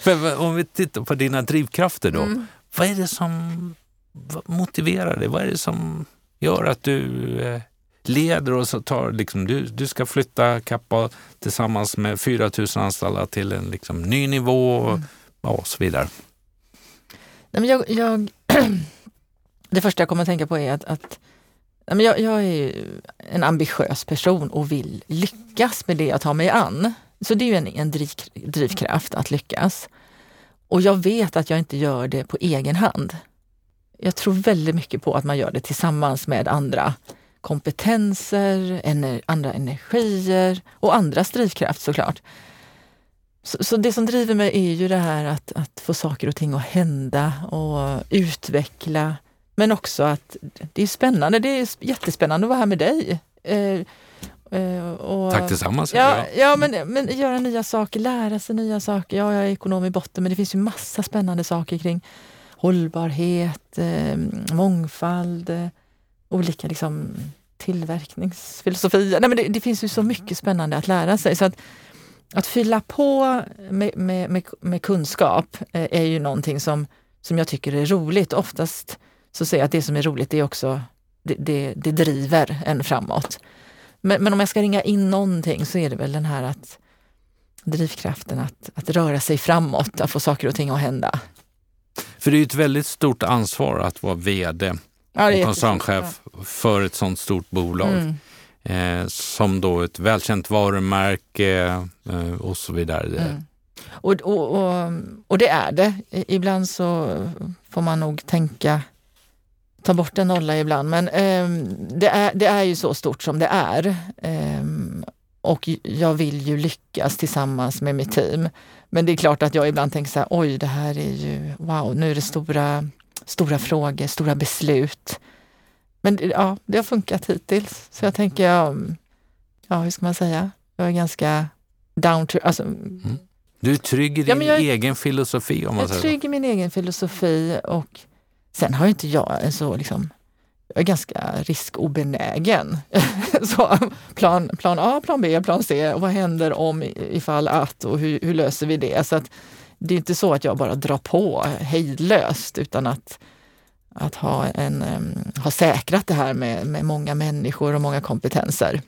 Ja. Om vi tittar på dina drivkrafter då. Mm. Vad är det som motiverar dig? Vad är det som gör att du eh, leder och så tar liksom, du, du ska flytta Kappa tillsammans med 4 000 anställda till en liksom, ny nivå och, mm. och så vidare. Nej, men jag, jag det första jag kommer att tänka på är att, att nej, jag, jag är en ambitiös person och vill lyckas med det jag tar mig an. Så det är ju en, en driv, drivkraft att lyckas. Och jag vet att jag inte gör det på egen hand. Jag tror väldigt mycket på att man gör det tillsammans med andra kompetenser, ener, andra energier och andras drivkraft såklart. Så, så, det som driver mig är ju det här att, att få saker och ting att hända och utveckla. Men också att det är spännande. Det är jättespännande att vara här med dig. Eh, eh, och, Tack tillsammans. Ja, ja men, men göra nya saker, lära sig nya saker. Ja, jag är ekonom i botten, men det finns ju massa spännande saker kring hållbarhet, eh, mångfald, eh, olika liksom, tillverkningsfilosofier. Nej, men det, det, finns ju så mycket spännande att lära sig. Så att, att fylla på med, med, med, med kunskap eh, är ju någonting som, som jag tycker är roligt. Oftast så säger jag att det som är roligt är också, det, det, det driver en framåt. Men, men, om jag ska ringa in någonting så är det väl den här att drivkraften att, att röra sig framåt, att få saker och ting att hända. För det är ett väldigt stort ansvar att vara VD ja, och koncernchef ja. för ett sådant stort bolag. Mm. Eh, som då ett välkänt varumärke eh, och så vidare. Mm. Och, och, och, och, det är det. Ibland så får man nog tänka, ta bort en nolla ibland, men eh, det, är, det är ju så stort som det är. Eh, och jag vill ju lyckas tillsammans med mitt team. Men det är klart att jag ibland tänker så här, oj det här är ju, wow, nu är det stora, stora frågor, stora beslut. Men ja, det har funkat hittills. Så jag tänker, ja, hur ska man säga, jag är ganska down to, alltså, mm. Du är trygg i din ja, jag, egen filosofi om man Jag är trygg i min egen filosofi och sen har inte jag en så liksom jag är ganska riskobenägen. så plan, plan A, plan B, plan C. Och vad händer om ifall att och hur, hur löser vi det? Så att det är inte så att jag bara drar på hejdlöst utan att, att ha, en, ha säkrat det här med, med många människor och många kompetenser.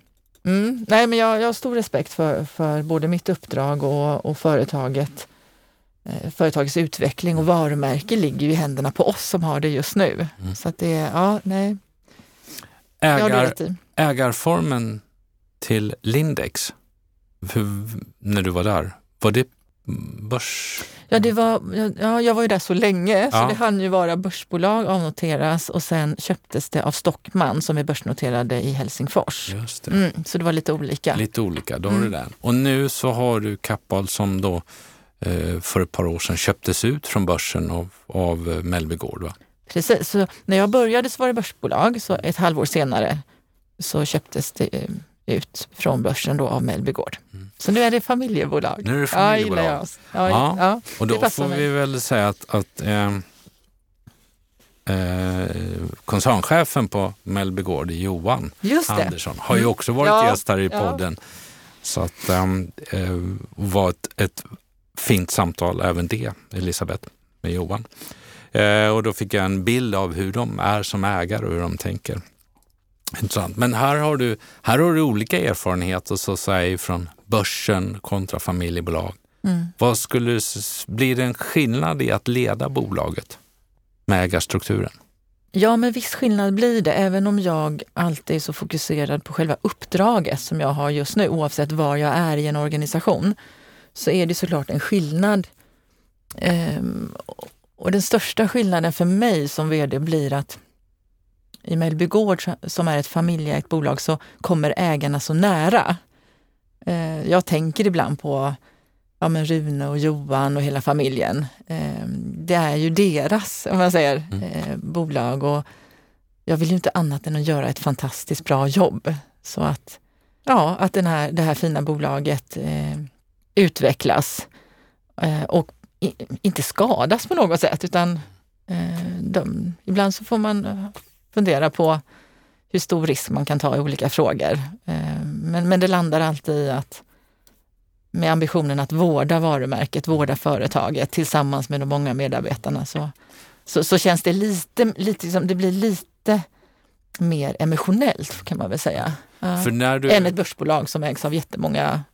Mm. Nej, men jag, jag har stor respekt för, för både mitt uppdrag och, och företaget. Eh, företagets utveckling och varumärke ligger ju i händerna på oss som har det just nu. Mm. Så att det, ja, nej. Ägar, ägarformen till Lindex, hur, när du var där, var det börs? Ja, det var, ja, jag var ju där så länge ja. så det hann ju vara börsbolag, avnoteras och sen köptes det av Stockman som är börsnoterade i Helsingfors. Just det. Mm, så det var lite olika. Lite olika, då har mm. du den. Och nu så har du Kappahl som då eh, för ett par år sedan köptes ut från börsen av, av eh, Mellby Gård. Va? Precis, så när jag började så var det börsbolag, så ett halvår senare så köptes det eh, ut från börsen då av Mellby Gård. Mm. Så nu är det familjebolag. Nu är det familjebolag. Ja, ja, ja, ja, och då får mig. vi väl säga att, att eh, eh, koncernchefen på Mellby Gård, Johan Andersson, har ju mm. också varit ja, gäst här i podden. Så att ehm, eh, var ett, ett fint samtal även det, Elisabeth, med Johan. Eh, och då fick jag en bild av hur de är som ägare och hur de tänker. Intressant. Men här har du, här har du olika erfarenheter så att säga från börsen kontra familjebolag. Mm. Vad skulle, blir det en skillnad i att leda bolaget med ägarstrukturen? Ja, men viss skillnad blir det, även om jag alltid är så fokuserad på själva uppdraget som jag har just nu, oavsett var jag är i en organisation, så är det såklart en skillnad. Ehm, och den största skillnaden för mig som vd blir att i Mellby Gård, som är ett familjeägt bolag, så kommer ägarna så nära. Eh, jag tänker ibland på ja, men Rune och Johan och hela familjen. Eh, det är ju deras, om man säger, mm. Eh, bolag och jag vill ju inte annat än att göra ett fantastiskt bra jobb. Så att, ja, att den här, det här fina bolaget utvecklas och inte skadas på något sätt utan de, ibland så får man fundera på hur stor risk man kan ta i olika frågor. Eh, men, men det landar alltid i att med ambitionen att vårda varumärket, vårda företaget tillsammans med de många medarbetarna så, så, så känns det lite, lite liksom, det blir lite mer emotionellt kan man väl säga. För när du... Än ett börsbolag som ägs av jättemånga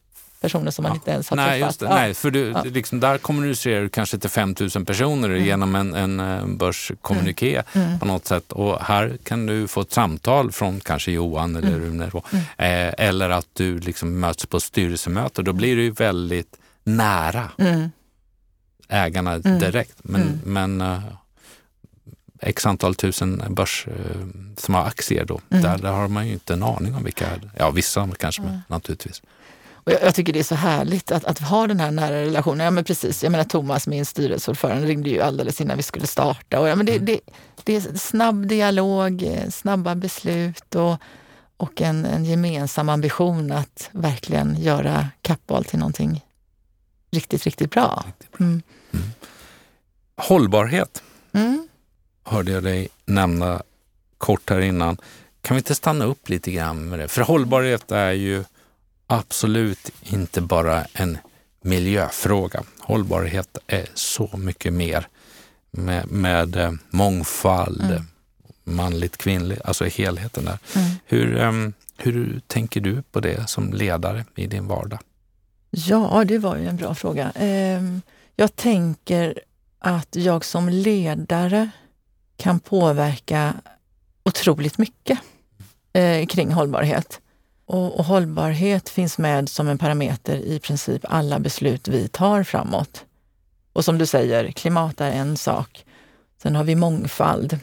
personer som man inte ens har nej, träffat. Ja. Nej, för du, ja. liksom, där kommunicerar du kanske till 5000 personer mm. genom en, en eh, börskommuniké mm. mm. på något sätt. Och här kan du få ett samtal från kanske Johan eller mm. Rune. Mm. Eh, eller att du liksom möts på styrelsemöte. Då blir du väldigt nära mm. ägarna direkt. Men, men uh, x antal tusen börs uh, som har aktier då, där, där har man ju inte en aning om vilka, ja vissa kanske, men naturligtvis. Och jag, jag, tycker det är så härligt att, att ha den här nära relationen. Ja men precis, jag menar Thomas, min styrelseordförande, ringde ju alldeles innan vi skulle starta. Och ja, men det, mm. det, det är snabb dialog, snabba beslut och, och en, en gemensam ambition att verkligen göra Kappahl till någonting riktigt, riktigt bra. Mm. Mm. Hållbarhet mm. hörde jag dig nämna kort här innan. Kan vi inte stanna upp lite grann med det? För hållbarhet är ju absolut inte bara en miljöfråga. Hållbarhet är så mycket mer med, med eh, mångfald, mm. manligt, kvinnligt, alltså helheten där. Mm. Hur, um, hur tänker du på det som ledare i din vardag? Ja, det var ju en bra fråga. Ehm, jag tänker att jag som ledare kan påverka otroligt mycket eh, kring hållbarhet. Och, och, hållbarhet finns med som en parameter i princip alla beslut vi tar framåt. Och som du säger, klimat är en sak. Sen har vi mångfald.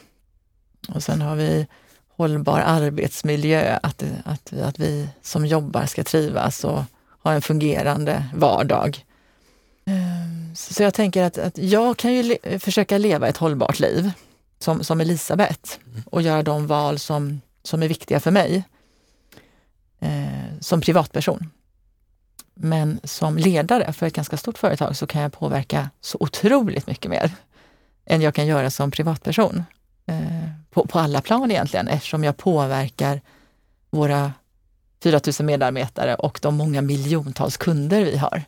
Och sen har vi hållbar arbetsmiljö, att, att, att vi som jobbar ska trivas och ha en fungerande vardag. Ehm, så jag tänker att, att jag kan ju le försöka leva ett hållbart liv som, som Elisabeth och göra de val som, som är viktiga för mig eh, som privatperson. Men som ledare för ett ganska stort företag så kan jag påverka så otroligt mycket mer än jag kan göra som privatperson. Eh, på, på alla plan egentligen eftersom jag påverkar våra 4000 medarbetare och de många miljontals kunder vi har.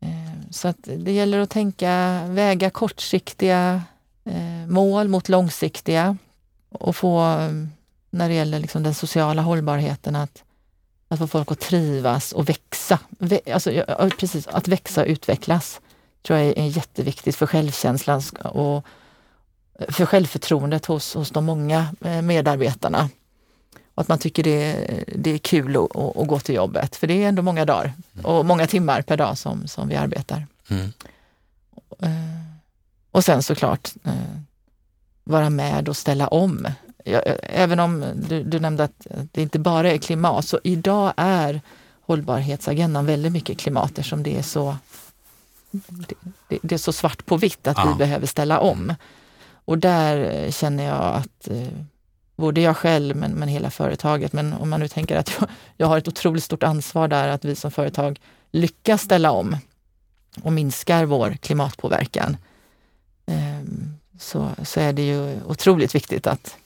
Eh, så att det gäller att tänka, väga kortsiktiga eh, mål mot långsiktiga och få, eh, när det gäller liksom den sociala hållbarheten, att, att få folk att trivas och växa. Alltså, precis, att växa och utvecklas tror jag är jätteviktigt för självkänslan och för självförtroendet hos, hos de många eh, medarbetarna. Och att man tycker det, det är kul att, att, gå till jobbet, för det är ändå många dagar och många timmar per dag som, som vi arbetar. Mm. Eh, och sen såklart eh, vara med och ställa om. Även om du, du nämnde att det inte bara är klimat, så idag är hållbarhetsagendan väldigt mycket klimat eftersom det är så, det, det är så svart på vitt att ja. vi behöver ställa om. Och där eh, känner jag att eh, både jag själv men, men hela företaget, men om man nu tänker att jag, jag har ett otroligt stort ansvar där att vi som företag lyckas ställa om och minskar vår klimatpåverkan, eh, så, så är det ju otroligt viktigt att,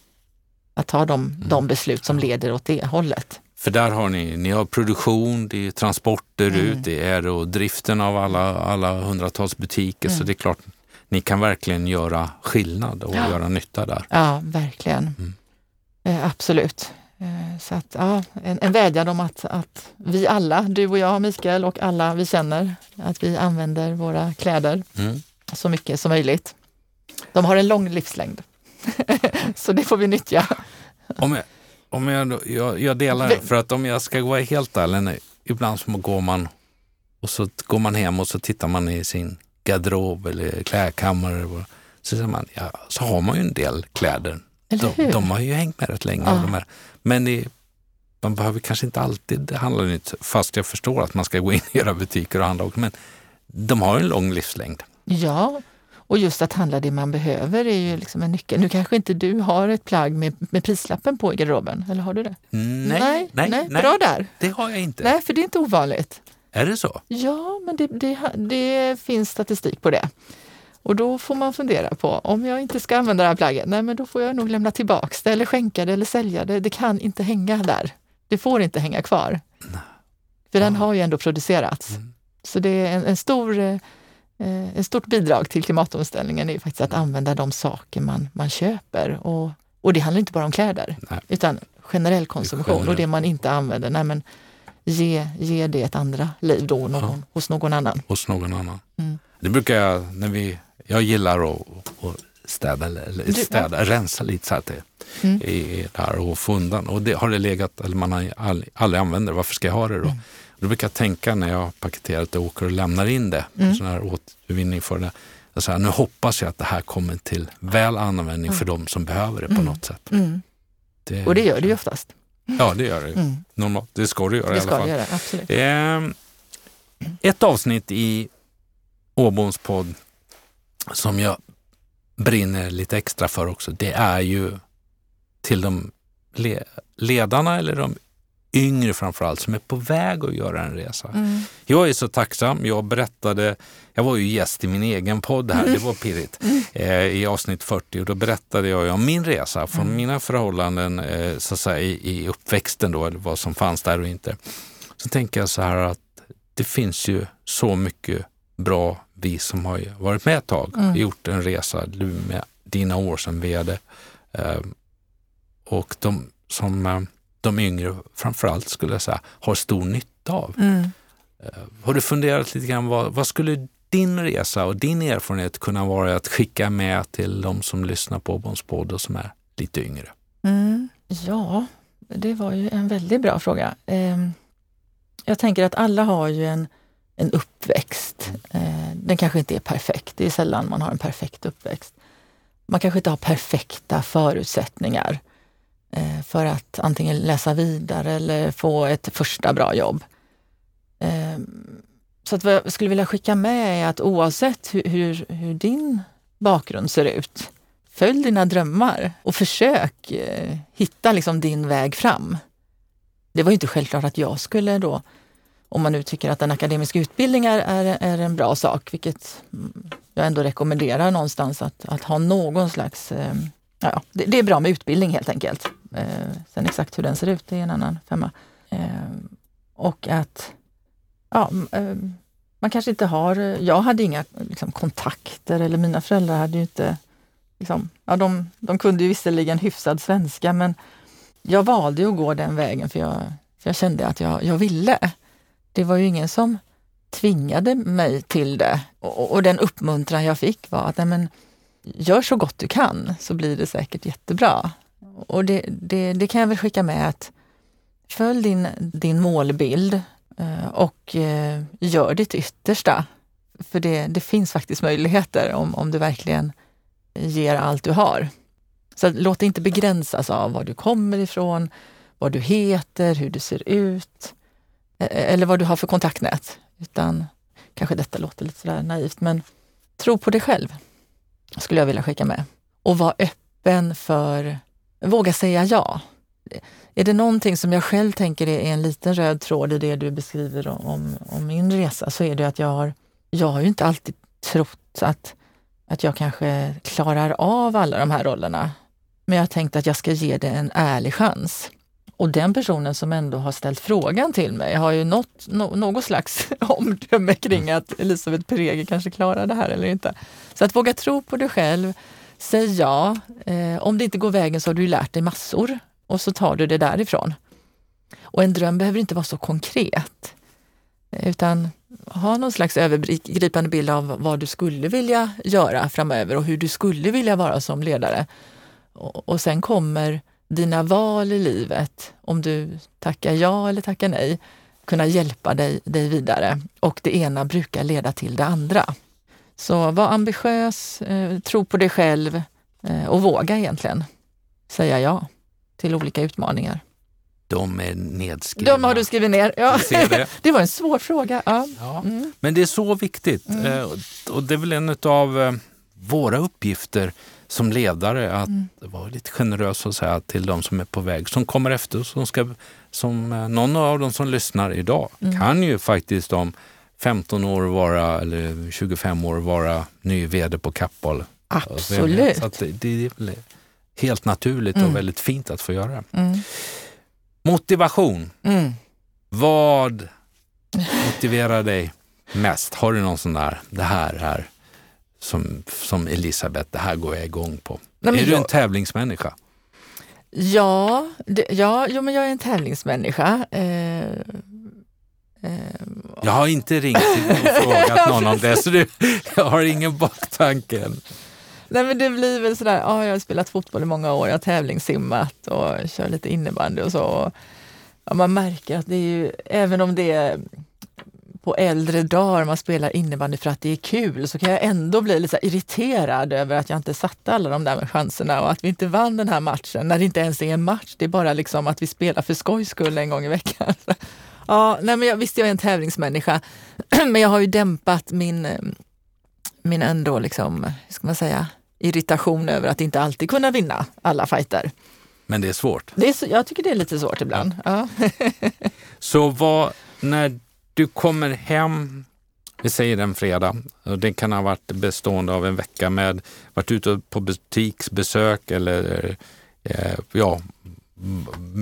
att ta de, mm. de beslut som leder åt det hållet. För där har ni, ni har produktion, det är transporter mm. ut, det är och driften av alla, alla hundratals butiker. Mm. Så det är klart, ni kan verkligen göra skillnad och ja. göra nytta där. Ja, verkligen. Mm. Eh, absolut. Eh, så att, ja, en, en vädjan om att, att vi alla, du och jag, Mikael och alla vi känner, att vi använder våra kläder mm. så mycket som möjligt. De har en lång livslängd, så det får vi nyttja. Om jag, om jag, jag, jag delar det, för att om jag ska vara helt ärlig, ibland så går man och så går man hem och så tittar man i sin garderob eller klädkammare. Så, man, ja, så har man ju en del kläder. De, de, har ju hängt med rätt länge. Ja. De här. Men det, man behöver kanske inte alltid handla nytt, fast jag förstår att man ska gå in i era butiker och handla. Men de har en lång livslängd. Ja, och just att handla det man behöver är ju liksom en nyckel. Nu kanske inte du har ett plagg med, med prislappen på i garderoben, eller har du det? Nej, nej, nej, nej, Bra där. Det har jag inte. Nej, för det är inte ovanligt. Är det så? Ja, men det, det, det, finns statistik på det. Och då får man fundera på, om jag inte ska använda det här plagget, nej men då får jag nog lämna tillbaks det eller skänka det eller sälja det. Det kan inte hänga där. Det får inte hänga kvar. Nej. För den har ju ändå producerats. Mm. Så det är en, en stor, eh, ett stort bidrag till klimatomställningen är faktiskt att använda de saker man, man köper. Och, och det handlar inte bara om kläder, nej. utan generell konsumtion och det man inte använder. Nej, men ge, ge det ett andra liv då någon, ja. hos någon annan. Hos någon annan. Mm. Det brukar jag, när vi, jag gillar att, att städa, eller städa ja. rensa lite så att det mm. är där och få undan. Och det har det legat, eller man har aldrig, aldrig det, varför ska jag ha det då? Mm. Då brukar jag tänka när jag har paketerat och åker och lämnar in det, mm. sån här återvinning för det. Så här, nu hoppas jag att det här kommer till väl användning mm. för de som behöver det på mm. något sätt. Mm. Det, och det gör det ju oftast. Ja, det gör det. Mm. Normalt. Det ska det göra det i alla fall. Göra, absolut. Eh, ett avsnitt i Åboms podd som jag brinner lite extra för också, det är ju till de ledarna eller de yngre framförallt som är på väg att göra en resa. Mm. Jag är så tacksam. Jag berättade, jag var ju gäst i min egen podd här, det var pirrigt, mm. eh, i avsnitt 40 och då berättade jag om min resa från mm. mina förhållanden eh, så att säga, i, i uppväxten då, eller vad som fanns där och inte. Så tänker jag så här att det finns ju så mycket bra vi som har varit med ett tag, mm. gjort en resa, du med dina år som vd. Eh, och de som eh, de yngre framförallt skulle jag säga har stor nytta av. Mm. Har du funderat lite grann, vad, vad skulle din resa och din erfarenhet kunna vara att skicka med till de som lyssnar på Åboms podd och som är lite yngre? Mm, ja, det var ju en väldigt bra fråga. Eh, jag tänker att alla har ju en, en uppväxt. Eh, den kanske inte är perfekt. Det är sällan man har en perfekt uppväxt. Man kanske inte har perfekta förutsättningar eh, Eh, för att antingen läsa vidare eller få ett första bra jobb. Eh, så att vad jag skulle vilja skicka med är att oavsett hur, hur, hur din bakgrund ser ut, följ dina drömmar och försök eh, hitta liksom din väg fram. Det var ju inte självklart att jag skulle då, om man nu tycker att en akademisk utbildning är, är, är en bra sak, vilket mm, jag ändå rekommenderar någonstans att, att ha någon slags... Ja, det, det, är bra med utbildning helt enkelt. Eh, sen exakt hur den ser ut, det är en annan femma. Eh, och att ja, eh, man kanske inte har... Jag hade inga liksom, kontakter eller mina föräldrar hade ju inte... Liksom, ja, de, de kunde ju visserligen hyfsad svenska men jag valde att gå den vägen för jag, för jag kände att jag, jag ville. Det var ju ingen som tvingade mig till det. Och, och den uppmuntran jag fick var att nej men, gör så gott du kan så blir det säkert jättebra. Och det, det, det kan jag väl skicka med att följ din, din målbild eh, och eh, gör ditt yttersta. För det, det finns faktiskt möjligheter om, om du verkligen ger allt du har. Så låt dig inte begränsas av var du kommer ifrån, vad du heter, hur du ser ut e-, e-, eller vad du har för kontaktnät. Utan kanske detta låter lite sådär naivt, men tro på dig själv skulle jag vilja skicka med. Och vara öppen för, våga säga ja. Är det någonting som jag själv tänker är en liten röd tråd i det du beskriver om, om min resa så är det att jag har, jag har ju inte alltid trott att, att jag kanske klarar av alla de här rollerna. Men jag har tänkt att jag ska ge det en ärlig chans. Och den personen som ändå har ställt frågan till mig har ju något, no, något slags omdöme kring att Elisabeth Perege kanske klarar det här eller inte. Så att våga tro på dig själv, säg ja. Eh, om det inte går vägen så har du lärt dig massor och så tar du det därifrån. Och en dröm behöver inte vara så konkret. Utan ha någon slags övergripande bild av vad du skulle vilja göra framöver och hur du skulle vilja vara som ledare. Och, och sen kommer dina val i livet, om du tackar ja eller tackar nej, kunna hjälpa dig, dig vidare. Och det ena brukar leda till det andra. Så var ambitiös, eh, tro på dig själv eh, och våga egentligen säga ja till olika utmaningar. De är nedskrivna. De har du skrivit ner. Ja. Det. det. var en svår fråga. Ja. ja. Mm. Men det är så viktigt mm. Eh, och det är väl en av eh, våra uppgifter som ledare att mm. vara lite generös och säga till de som är på väg, som kommer efter, som, ska, som eh, någon av dem som lyssnar idag mm. kan ju faktiskt om 15 år vara, eller 25 år vara ny vd på Kappahl. Absolut. Så det, det, är helt naturligt mm. och väldigt fint att få göra. Mm. Motivation. Mm. Vad motiverar dig mest? Har du någon sån där, det här är som, som Elisabeth, det här går jag igång på. Nej, är du jag... en tävlingsmänniska? Ja, det, ja jo, men jag är en tävlingsmänniska. Eh, eh, jag har inte ringt och frågat någon om det, så du, jag har ingen baktanke. Nej men det blir väl sådär, ja, jag har spelat fotboll i många år, jag har tävlingssimmat och kör lite innebandy och så. Ja, man märker att det är ju, även om det är på äldre dagar man spelar innebandy för att det är kul så kan jag ändå bli lite irriterad över att jag inte satte alla de där chanserna och att vi inte vann den här matchen när det inte ens är en match. Det är bara liksom att vi spelar för skojs skull en gång i veckan. Ja, nej men jag, visst, jag är en tävlingsmänniska, men jag har ju dämpat min, min ändå, liksom, hur ska man säga, irritation över att inte alltid kunna vinna alla fighter. Men det är svårt? Det är, jag tycker det är lite svårt ibland. Ja. så vad, när du kommer hem, vi säger en fredag, och det kan ha varit bestående av en vecka med, varit ute på butiksbesök eller eh, ja,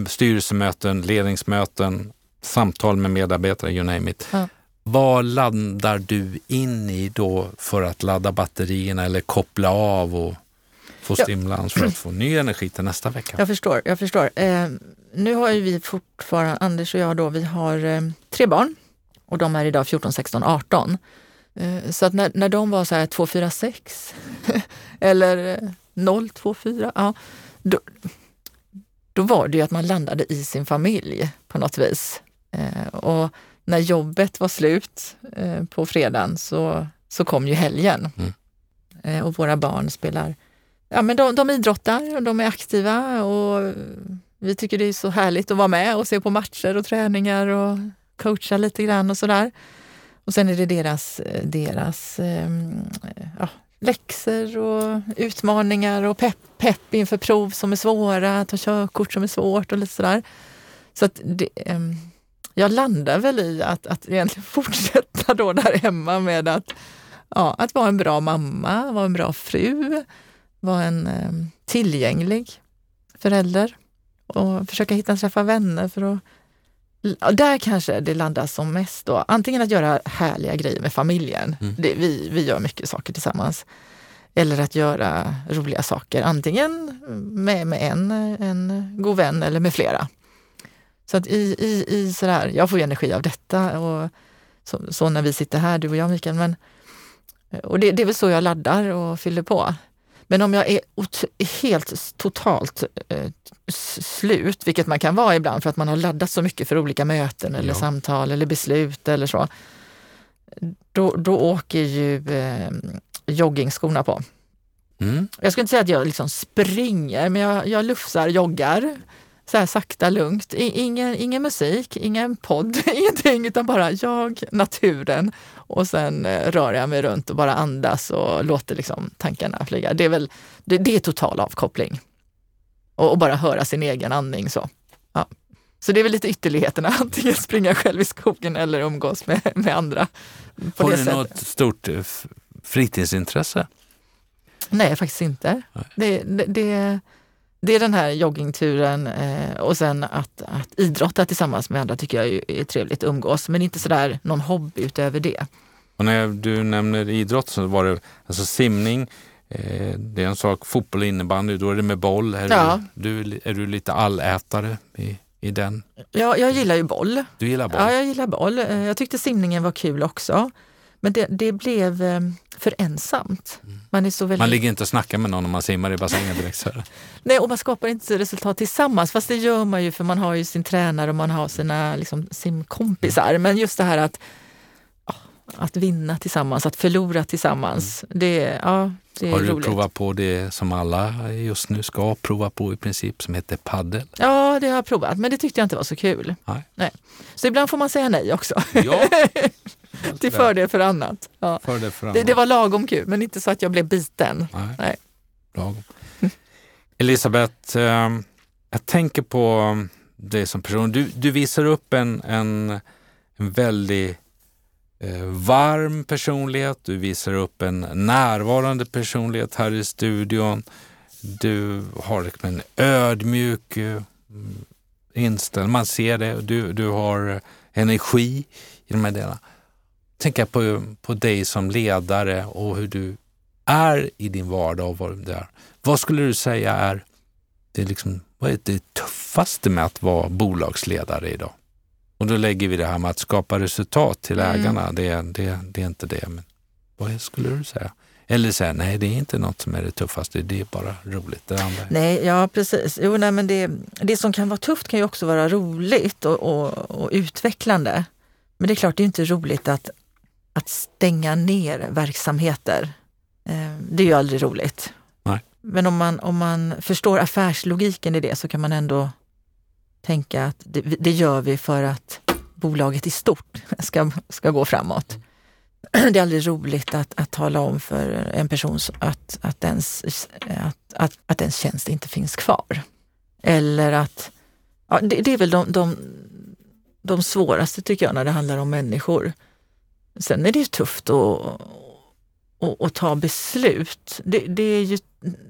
styrelsemöten, ledningsmöten, samtal med medarbetare, you name it. Ja. Vad laddar du in i då för att ladda batterierna eller koppla av och få stimulans för att få ny energi till nästa vecka? Jag förstår. Jag förstår. Eh, nu har ju vi fortfarande, Anders och jag då, vi har eh, tre barn Och de är idag 14, 16, 18. Så att när, när de var så här 2, 4, 6 eller 0, 2, 4, ja, då, då var det ju att man landade i sin familj på något vis. Eh, och när jobbet var slut eh, på fredagen så, så kom ju helgen. Mm. Eh, och våra barn spelar, ja men de, de idrottar och de är aktiva och vi tycker det är så härligt att vara med och se på matcher och träningar och coacha lite grann och sådär. Och sen är det deras, eh, deras ehm, ja, läxor och utmaningar och pepp, pepp inför prov som är svåra, ta körkort som är svårt och lite sådär. Så att det, ehm, jag landar väl i att, att egentligen fortsätta då där hemma med att, ja, att vara en bra mamma, vara en bra fru, vara en ehm, tillgänglig förälder och försöka hitta och träffa vänner för att där kanske det landar som mest då. Antingen att göra härliga grejer med familjen. Mm. Det, vi, vi gör mycket saker tillsammans. Eller att göra roliga saker, antingen med, med en, en god vän eller med flera. Så att i, i, i sådär, jag får ju energi av detta och så, så, när vi sitter här, du och jag Mikael. Men, och det, det är väl så jag laddar och fyller på. Men om jag är helt totalt eh, slut, vilket man kan vara ibland för att man har laddat så mycket för olika möten eller ja. samtal eller beslut eller så. Då, då åker ju eh, joggingskorna på. Mm. Jag skulle inte säga att jag liksom springer, men jag, jag lufsar, joggar så här sakta, lugnt. Ingen, ingen musik, ingen podd, ingenting, utan bara jag, naturen och sen eh, rör jag mig runt och bara andas och låter liksom tankarna flyga. Det är, väl, det, det är total avkoppling. Och, och, bara höra sin egen andning så. Ja. Så det är väl lite ytterligheterna, antingen springa själv i skogen eller umgås med, med andra. Har du sättet. något stort eh, fritidsintresse? Nej, faktiskt inte. Nej. Det, det, det det är den här joggingturen eh, och sen att, att idrotta tillsammans med andra tycker jag är, är trevligt umgås, men inte sådär någon hobby utöver det. Och när du nämner idrott så var det alltså simning, eh, det är en sak, fotboll och innebandy, då är det med boll. Är, ja. du, är du lite allätare i, i den? Ja, jag gillar ju boll. Du gillar boll? Ja, jag gillar boll. Eh, jag tyckte simningen var kul också. Men det, det blev eh, för ensamt. Mm. Man, är så väldigt... man ligger inte och snackar med någon om man simmar i bassängen direkt. Så Nej, och man skapar inte resultat tillsammans. Fast det gör man ju för man har ju sin tränare och man har sina liksom, simkompisar. Men just det här att, att vinna tillsammans, att förlora tillsammans. Mm. Det, ja, det Har du roligt. provat på det som alla just nu ska prova på i princip, som heter paddel? Ja, det har jag provat, men det tyckte jag inte var så kul. Nej. nej. Så ibland får man säga nej också. Ja. Till fördel för annat. Ja. Fördel för annat. Det, det, var lagom kul, men inte så att jag blev biten. Nej. nej. Lagom. Elisabeth, eh, jag tänker på dig som person. Du, du visar upp en, en, en väldigt eh, varm personlighet. Du visar upp en närvarande personlighet här i studion. Du har liksom en ödmjuk eh, inställning. Man ser det. Du, du har energi i de här delarna tänka på, på dig som ledare och hur du är i din vardag och vad det är. Vad skulle du säga är det, liksom, vad är det tuffaste med att vara bolagsledare idag? Och då lägger vi det här med att skapa resultat till mm. ägarna. Det, det, det är inte det. Men vad skulle du säga? Eller säga, nej det är inte något som är det tuffaste, det är bara roligt. Det andra. Nej, ja precis. Jo, nej, men det, det som kan vara tufft kan ju också vara roligt och, och, och utvecklande. Men det är klart, det är inte roligt att att stänga ner verksamheter. Eh, det är ju aldrig roligt. Nej. Men om man, om man förstår affärslogiken i det så kan man ändå tänka att det, det gör vi för att bolaget i stort ska, ska gå framåt. Det är aldrig roligt att, att tala om för en person att, att, ens, att, att, att ens tjänst inte finns kvar. Eller att, ja, det, det är väl de, de, de svåraste tycker jag när det handlar om människor. Sen är det ju tufft att, att, att ta beslut. Det, det är ju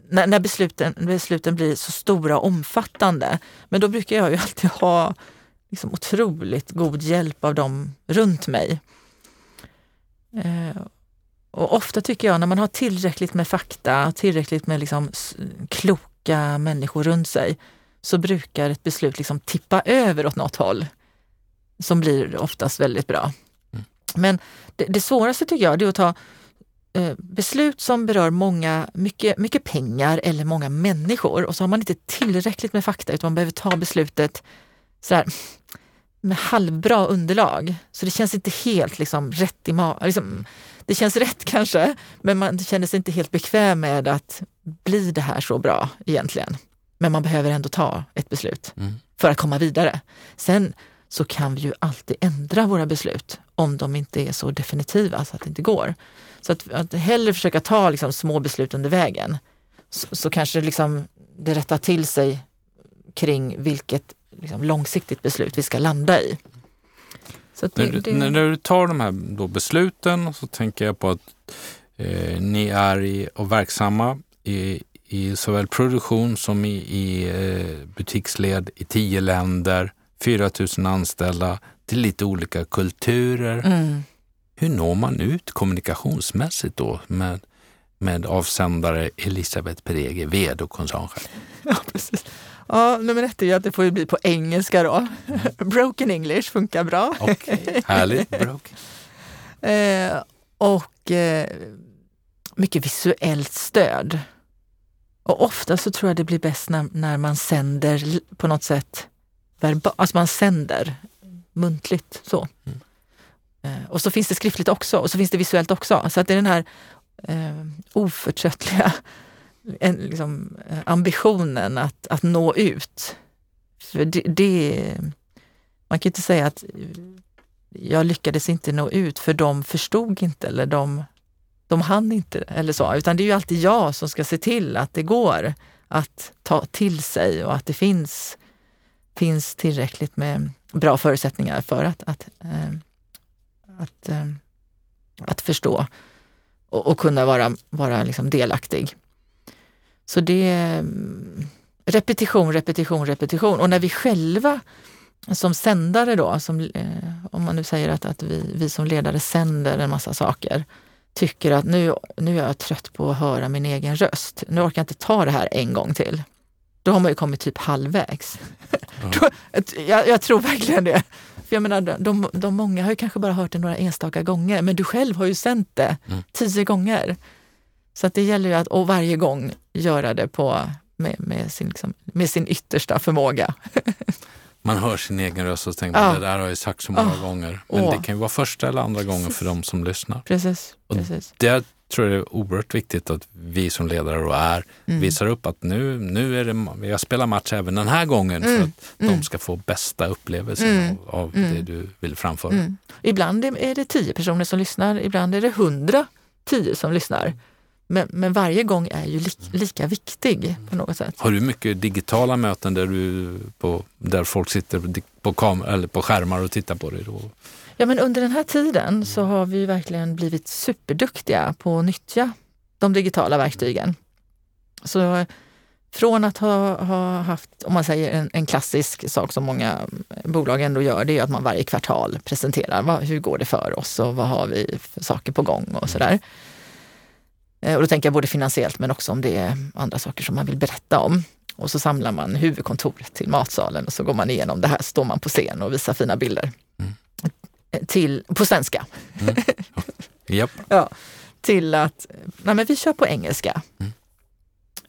när, när, besluten, besluten blir så stora och omfattande. Men då brukar jag ju alltid ha liksom otroligt god hjälp av dem runt mig. Eh, och ofta tycker jag när man har tillräckligt med fakta, tillräckligt med liksom kloka människor runt sig, så brukar ett beslut liksom tippa över åt något håll som blir oftast väldigt bra. Men det, det svåraste tycker jag är att ta eh, beslut som berör många, mycket, mycket pengar eller många människor och så har man inte tillräckligt med fakta utan man behöver ta beslutet så här, med halvbra underlag. Så det känns inte helt liksom, rätt i magen. Liksom, det känns rätt kanske, men man känner sig inte helt bekväm med att bli det här så bra egentligen. Men man behöver ändå ta ett beslut mm. för att komma vidare. Sen så kan vi ju alltid ändra våra beslut om de inte är så definitiva så att det inte går. Så att, att hellre försöka ta liksom små beslut under vägen så, så kanske liksom det rättar till sig kring vilket liksom långsiktigt beslut vi ska landa i. Det, när, det... när, du tar de här besluten så tänker jag på att eh, ni är i, och verksamma i, i såväl produktion som i, i eh, butiksled i tio länder, 4 000 anställda, till lite olika kulturer. Mm. Hur når man ut kommunikationsmässigt då med, med avsändare Elisabeth Perege, vd och koncernchef? Ja, precis. Ja, nummer ett är ju att det får bli på engelska då. Mm. Broken English funkar bra. Okej, okay, härligt. Broken. eh, och eh, mycket visuellt stöd. Och ofta så tror jag det blir bäst när, när man sänder på något sätt verbalt, alltså man sänder muntligt så. Mm. Eh, och så finns det skriftligt också och så finns det visuellt också. Så att det är den här eh, oförtröttliga en, liksom, eh, ambitionen att, att nå ut. För det, det, man kan inte säga att jag lyckades inte nå ut för de förstod inte eller de, de hann inte eller så, utan det är ju alltid jag som ska se till att det går att ta till sig och att det finns, finns tillräckligt med bra förutsättningar för att, att, eh, att, eh, att förstå och, och, kunna vara, vara liksom delaktig. Så det är repetition, repetition, repetition. Och när vi själva som sändare då, som, eh, om man nu säger att, att vi, vi som ledare sänder en massa saker, tycker att nu, nu är jag trött på att höra min egen röst. Nu orkar jag inte ta det här en gång till. Då har man ju kommit typ halvvägs. Mm. jag, jag, tror verkligen det. För jag menar, de, de många har ju kanske bara hört det några enstaka gånger, men du själv har ju sänt det mm. tio gånger. Så att det gäller ju att och varje gång göra det på, med, med, sin, liksom, med sin yttersta förmåga. Man hör sin egen röst och tänker ja. det där har jag sagt så många oh. gånger. Men oh. det kan ju vara första eller andra gången för de som lyssnar. Precis. Och precis. Det tror jag är oerhört viktigt att vi som ledare och är mm. visar upp att nu, nu är det, jag spelar match även den här gången mm. för att mm. de ska få bästa upplevelsen mm. av, av det mm. du vill framföra. Mm. Ibland är det tio personer som lyssnar, ibland är det hundra tio som lyssnar. Men, men varje gång är ju li, lika viktig på något sätt. Har du mycket digitala möten där, du på, där folk sitter på, kam eller på skärmar och tittar på dig? Då? Ja, men under den här tiden så har vi verkligen blivit superduktiga på att nyttja de digitala verktygen. Så från att ha, ha haft, om man säger en, en, klassisk sak som många bolag ändå gör, det är att man varje kvartal presenterar vad, hur går det för oss och vad har vi för saker på gång och sådär. Eh, och då tänker jag både finansiellt men också om det är andra saker som man vill berätta om. Och så samlar man huvudkontoret till matsalen och så går man igenom det här, står man på scen och visar fina bilder. Mm. Till, på svenska. Mm. Yep. ja, till att nej men vi kör på engelska. Mm.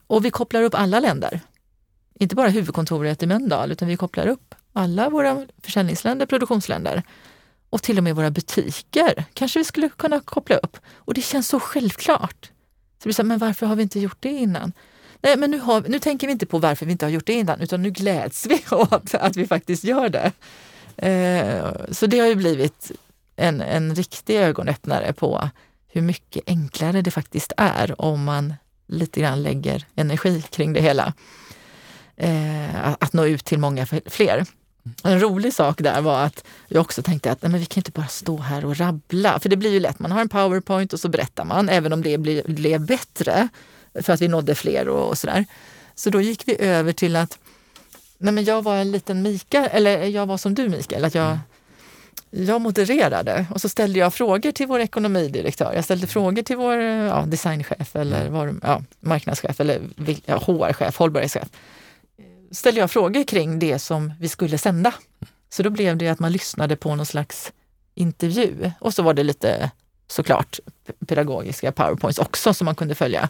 Och vi kopplar upp alla länder. Inte bara huvudkontoret i Mölndal, utan vi kopplar upp alla våra försäljningsländer, produktionsländer och till och med våra butiker kanske vi skulle kunna koppla upp. Och det känns så självklart. Så så här, men varför har vi inte gjort det innan? Nej, men nu, har, nu tänker vi inte på varför vi inte har gjort det innan, utan nu gläds vi åt att vi faktiskt gör det. Eh, så det har ju blivit en, en riktig ögonöppnare på hur mycket enklare det faktiskt är om man lite grann lägger energi kring det hela. Eh, att nå ut till många fler. En rolig sak där var att jag också tänkte att nej, men vi kan inte bara stå här och rabbla. För det blir ju lätt, man har en powerpoint och så berättar man, även om det blev, blev bättre för att vi nådde fler och, och sådär. Så då gick vi över till att nej, men jag var en liten Mikael, eller jag var som du Mikael, att jag, jag modererade och så ställde jag frågor till vår ekonomidirektör. Jag ställde frågor till vår ja, designchef eller var, ja, marknadschef eller ja, HR-chef, hållbarhetschef ställde jag frågor kring det som vi skulle sända. Så då blev det att man lyssnade på någon slags intervju. Och så var det lite såklart pedagogiska powerpoints också som man kunde följa.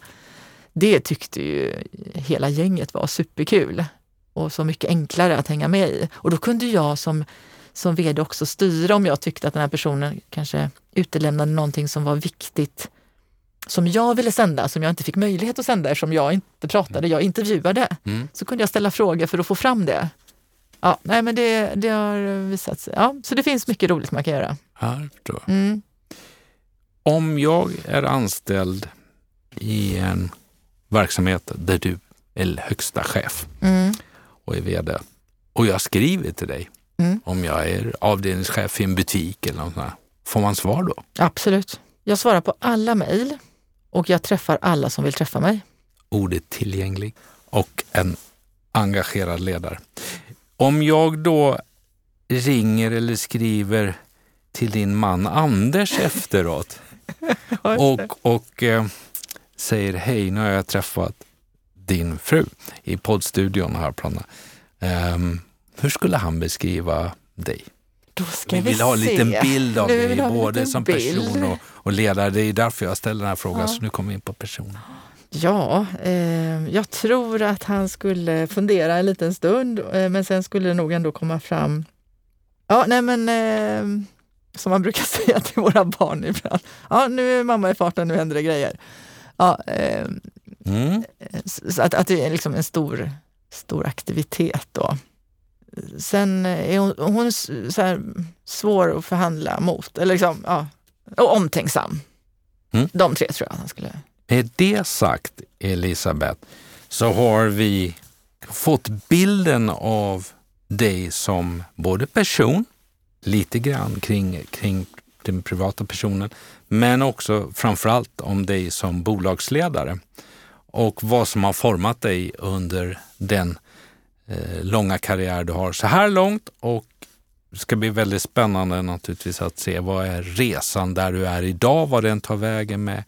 Det tyckte ju hela gänget var superkul och så mycket enklare att hänga med i. Och då kunde jag som, som vd också styra om jag tyckte att den här personen kanske utelämnade någonting som var viktigt som jag ville sända, som jag inte fick möjlighet att sända eftersom jag inte pratade, jag intervjuade. Mm. Så kunde jag ställa frågor för att få fram det. Ja, nej men det, det har visat sig. Ja, så det finns mycket roligt man kan göra. Ja. Mm. Om jag är anställd i en verksamhet där du är högsta chef mm. Och är vd och jag skriver till dig mm. om jag är avdelningschef i en butik eller något sånt. Får man svar då? Absolut. Jag svarar på alla mejl och jag träffar alla som vill träffa mig. Ordet tillgänglig och en engagerad ledare. Om jag då ringer eller skriver till din man Anders efteråt och, och eh, säger hej, nu har jag träffat din fru i poddstudion här på um, Hur skulle han beskriva dig? Då ska vi, vi vill se. ha en liten bild av dig, både som person och, och, ledare. Det är därför jag ställer den här frågan, ja. så nu kommer vi in på personen. Ja, eh, jag tror att han skulle fundera en liten stund, eh, men sen skulle det nog ändå komma fram... Ja, nej men eh, som man brukar säga till våra barn ibland. Ja, nu är mamma i farten, nu händer det grejer. Ja, eh, mm. Så att, att det är liksom en stor, stor aktivitet då. Sen är hon, hon är svår att förhandla mot, eller liksom, ja, och omtänksam. Mm. De tre tror jag han skulle... Med det sagt, Elisabeth, så har vi fått bilden av dig som både person, lite grann kring, kring den privata personen, men också framförallt om dig som bolagsledare och vad som har format dig under den eh, långa karriär du har så här långt och det ska bli väldigt spännande naturligtvis att se vad är resan där du är idag, vad den tar vägen med,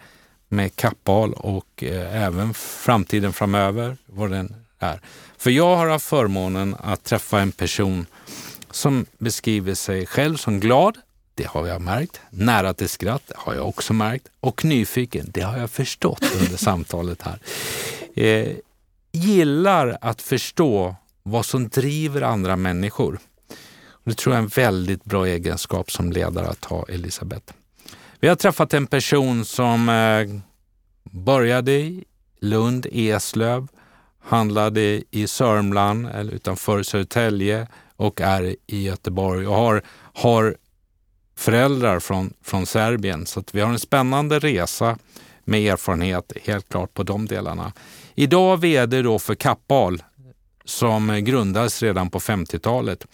med Kappahl och eh, även framtiden framöver, vad den är. För jag har haft förmånen att träffa en person som beskriver sig själv som glad, det har jag märkt. Nära till skratt, har jag också märkt. Och nyfiken, det har jag förstått under samtalet här. Eh, gillar att förstå vad som driver andra människor. Det tror jag är en väldigt bra egenskap som ledare att ha, Elisabeth. Vi har träffat en person som eh, började i Lund, Eslöv, handlade i Sörmland eller utanför Södertälje och är i Göteborg och har, har föräldrar från, från Serbien. Så vi har en spännande resa med erfarenhet helt klart på de delarna. Idag VD då för Kappahl som grundades redan på 50-talet.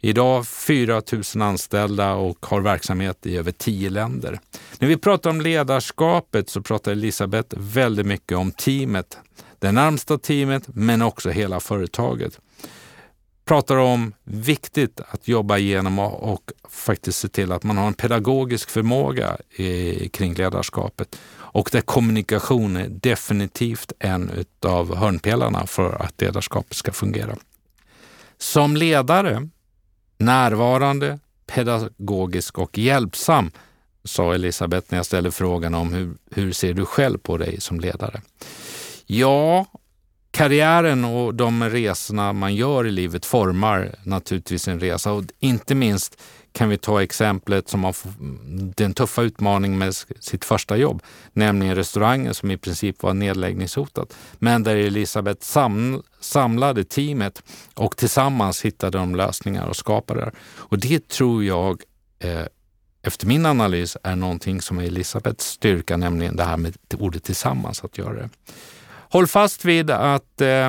Idag 4 000 anställda och har verksamhet i över 10 länder. När vi pratar om ledarskapet så pratar Elisabeth väldigt mycket om teamet. Det närmsta teamet men också hela företaget pratar om viktigt att jobba igenom och, och faktiskt se till att man har en pedagogisk förmåga i, kring ledarskapet. Och där kommunikation är definitivt en av hörnpelarna för att ledarskapet ska fungera. Som ledare, närvarande, pedagogisk och hjälpsam, sa Elisabeth när jag ställde frågan om hur, hur ser du själv på dig som ledare? Ja, karriären och de resorna man gör i livet formar naturligtvis en resa och inte minst kan vi ta exemplet som har den tuffa utmaningen med sitt första jobb, nämligen restaurangen som i princip var nedläggningshotat. Men där Elisabeth sam, samlade teamet och tillsammans hittade de lösningar och skapade det. Och det tror jag, eh, efter min analys, är någonting som är Elisabeths styrka, nämligen det här med ordet tillsammans, att göra det. Håll fast vid att eh,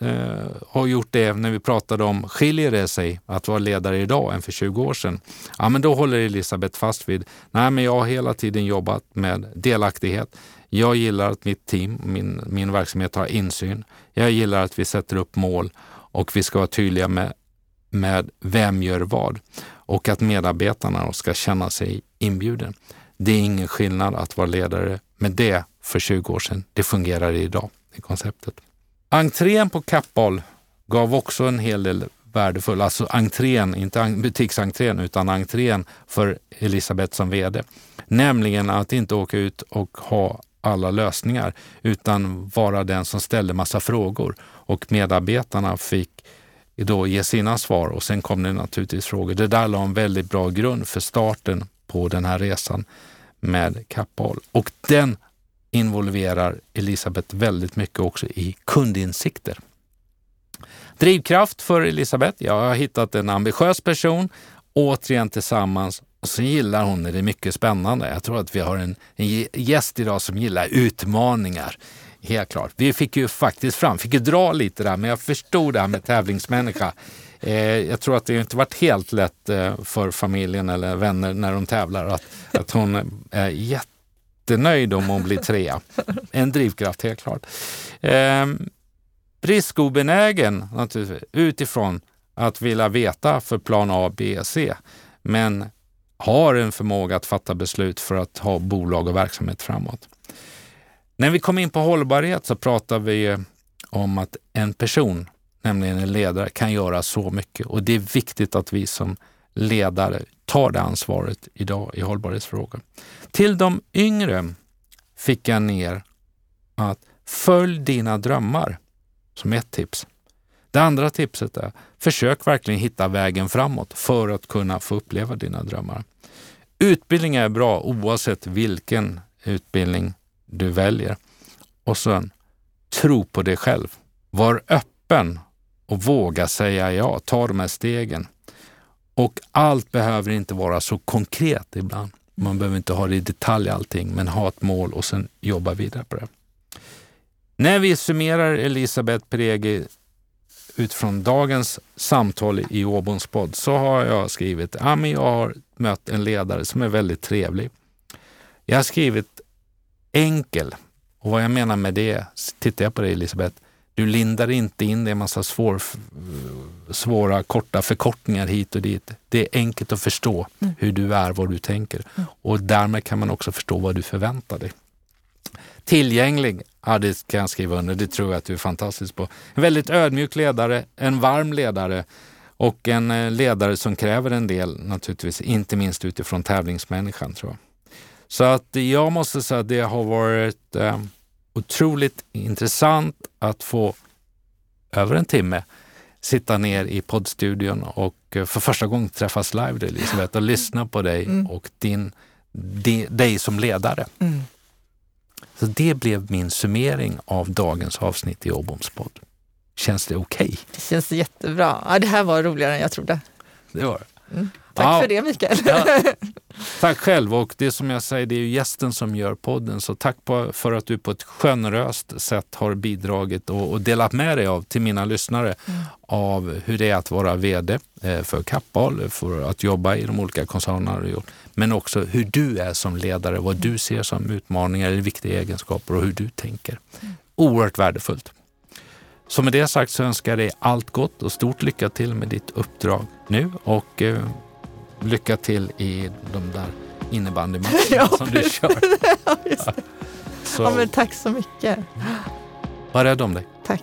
eh, ha gjort det när vi pratade om, skiljer det sig att vara ledare idag än för 20 år sedan? Ja, men då håller Elisabeth fast vid, nej men jag har hela tiden jobbat med delaktighet. Jag gillar att mitt team, min, min verksamhet har insyn. Jag gillar att vi sätter upp mål och vi ska vara tydliga med, med vem gör vad och att medarbetarna ska känna sig inbjuden. Det är ingen skillnad att vara ledare med det för 20 år sedan. Det fungerar idag, det konceptet. Entrén på Kappahl gav också en hel del värdefull. Alltså entrén, inte butiksentrén utan entrén för Elisabeth som VD. Nämligen att inte åka ut och ha alla lösningar utan vara den som ställde massa frågor. Och medarbetarna fick då ge sina svar och sen kom det naturligtvis frågor. Det där la en väldigt bra grund för starten på den här resan med Kappahl. Och den involverar Elisabeth väldigt mycket också i kundinsikter. Drivkraft för Elisabeth. Jag har hittat en ambitiös person, återigen tillsammans. Och så gillar hon det, det är mycket spännande. Jag tror att vi har en, en gäst idag som gillar utmaningar. Helt klart. Vi fick ju faktiskt fram, fick ju dra lite där, men jag förstod det här med tävlingsmänniska. Eh, jag tror att det inte varit helt lätt eh, för familjen eller vänner när de tävlar. Att, att hon är jättenöjd om hon blir trea. En drivkraft helt klart. Eh, riskobenägen naturligtvis utifrån att vilja veta för plan A, B, C. Men har en förmåga att fatta beslut för att ha bolag och verksamhet framåt. När vi kom in på hållbarhet så pratar vi om att en person, nämligen en ledare, kan göra så mycket och det är viktigt att vi som ledare tar det ansvaret idag i hållbarhetsfrågor. Till de yngre fick jag ner att följ dina drömmar som ett tips. Det andra tipset är försök verkligen hitta vägen framåt för att kunna få uppleva dina drömmar. Utbildning är bra oavsett vilken utbildning du väljer. Och sen, tro på dig själv. Var öppen och våga säga ja. Ta de här stegen. Och allt behöver inte vara så konkret ibland. Man behöver inte ha det i detalj allting, men ha ett mål och sen jobba vidare på det. När vi summerar Elisabeth Peregi utifrån dagens samtal i Åbons podd så har jag skrivit att ja, jag har mött en ledare som är väldigt trevlig. Jag har skrivit enkel. Och vad jag menar med det, tittar jag på dig Elisabeth, du lindar inte in det en massa svår, svåra korta förkortningar hit och dit. Det är enkelt att förstå mm. hur du är, vad du tänker mm. och därmed kan man också förstå vad du förväntar dig. Tillgänglig, ja det kan jag skriva under, det tror jag att du är fantastisk på. En väldigt ödmjuk ledare, en varm ledare och en eh, ledare som kräver en del naturligtvis, inte minst utifrån tävlingsmänniskan tror jag. Så att jag måste säga att det har varit eh, otroligt intressant att få över en timme sitta ner i poddstudion och eh, för första gången träffas live Elisabeth och lyssna på dig mm. och din, di, dig som ledare. Mm. Så det blev min summering av dagens avsnitt i Åboms podd. Känns det okej? Okay? Det känns jättebra. Ja, det här var roligare än jag trodde. Det var det. Mm. Tack ja. för det Mikael. Ja. Tack själv och det som jag säger, det är ju gästen som gör podden. Så tack för att du på ett generöst sätt har bidragit och, och delat med dig av till mina lyssnare mm. av hur det är att vara VD eh, för Kappahl, för att jobba i de olika koncernerna Men också hur du är som ledare, vad du ser som utmaningar eller viktiga egenskaper och hur du tänker. Mm. Oerhört värdefullt. Så med det sagt så önskar jag dig allt gott och stort lycka till med ditt uppdrag nu och eh, lycka till i de där innebandymatcherna ja, som du kör. ja, ja, men tack så mycket. Var rädd om dig. Tack.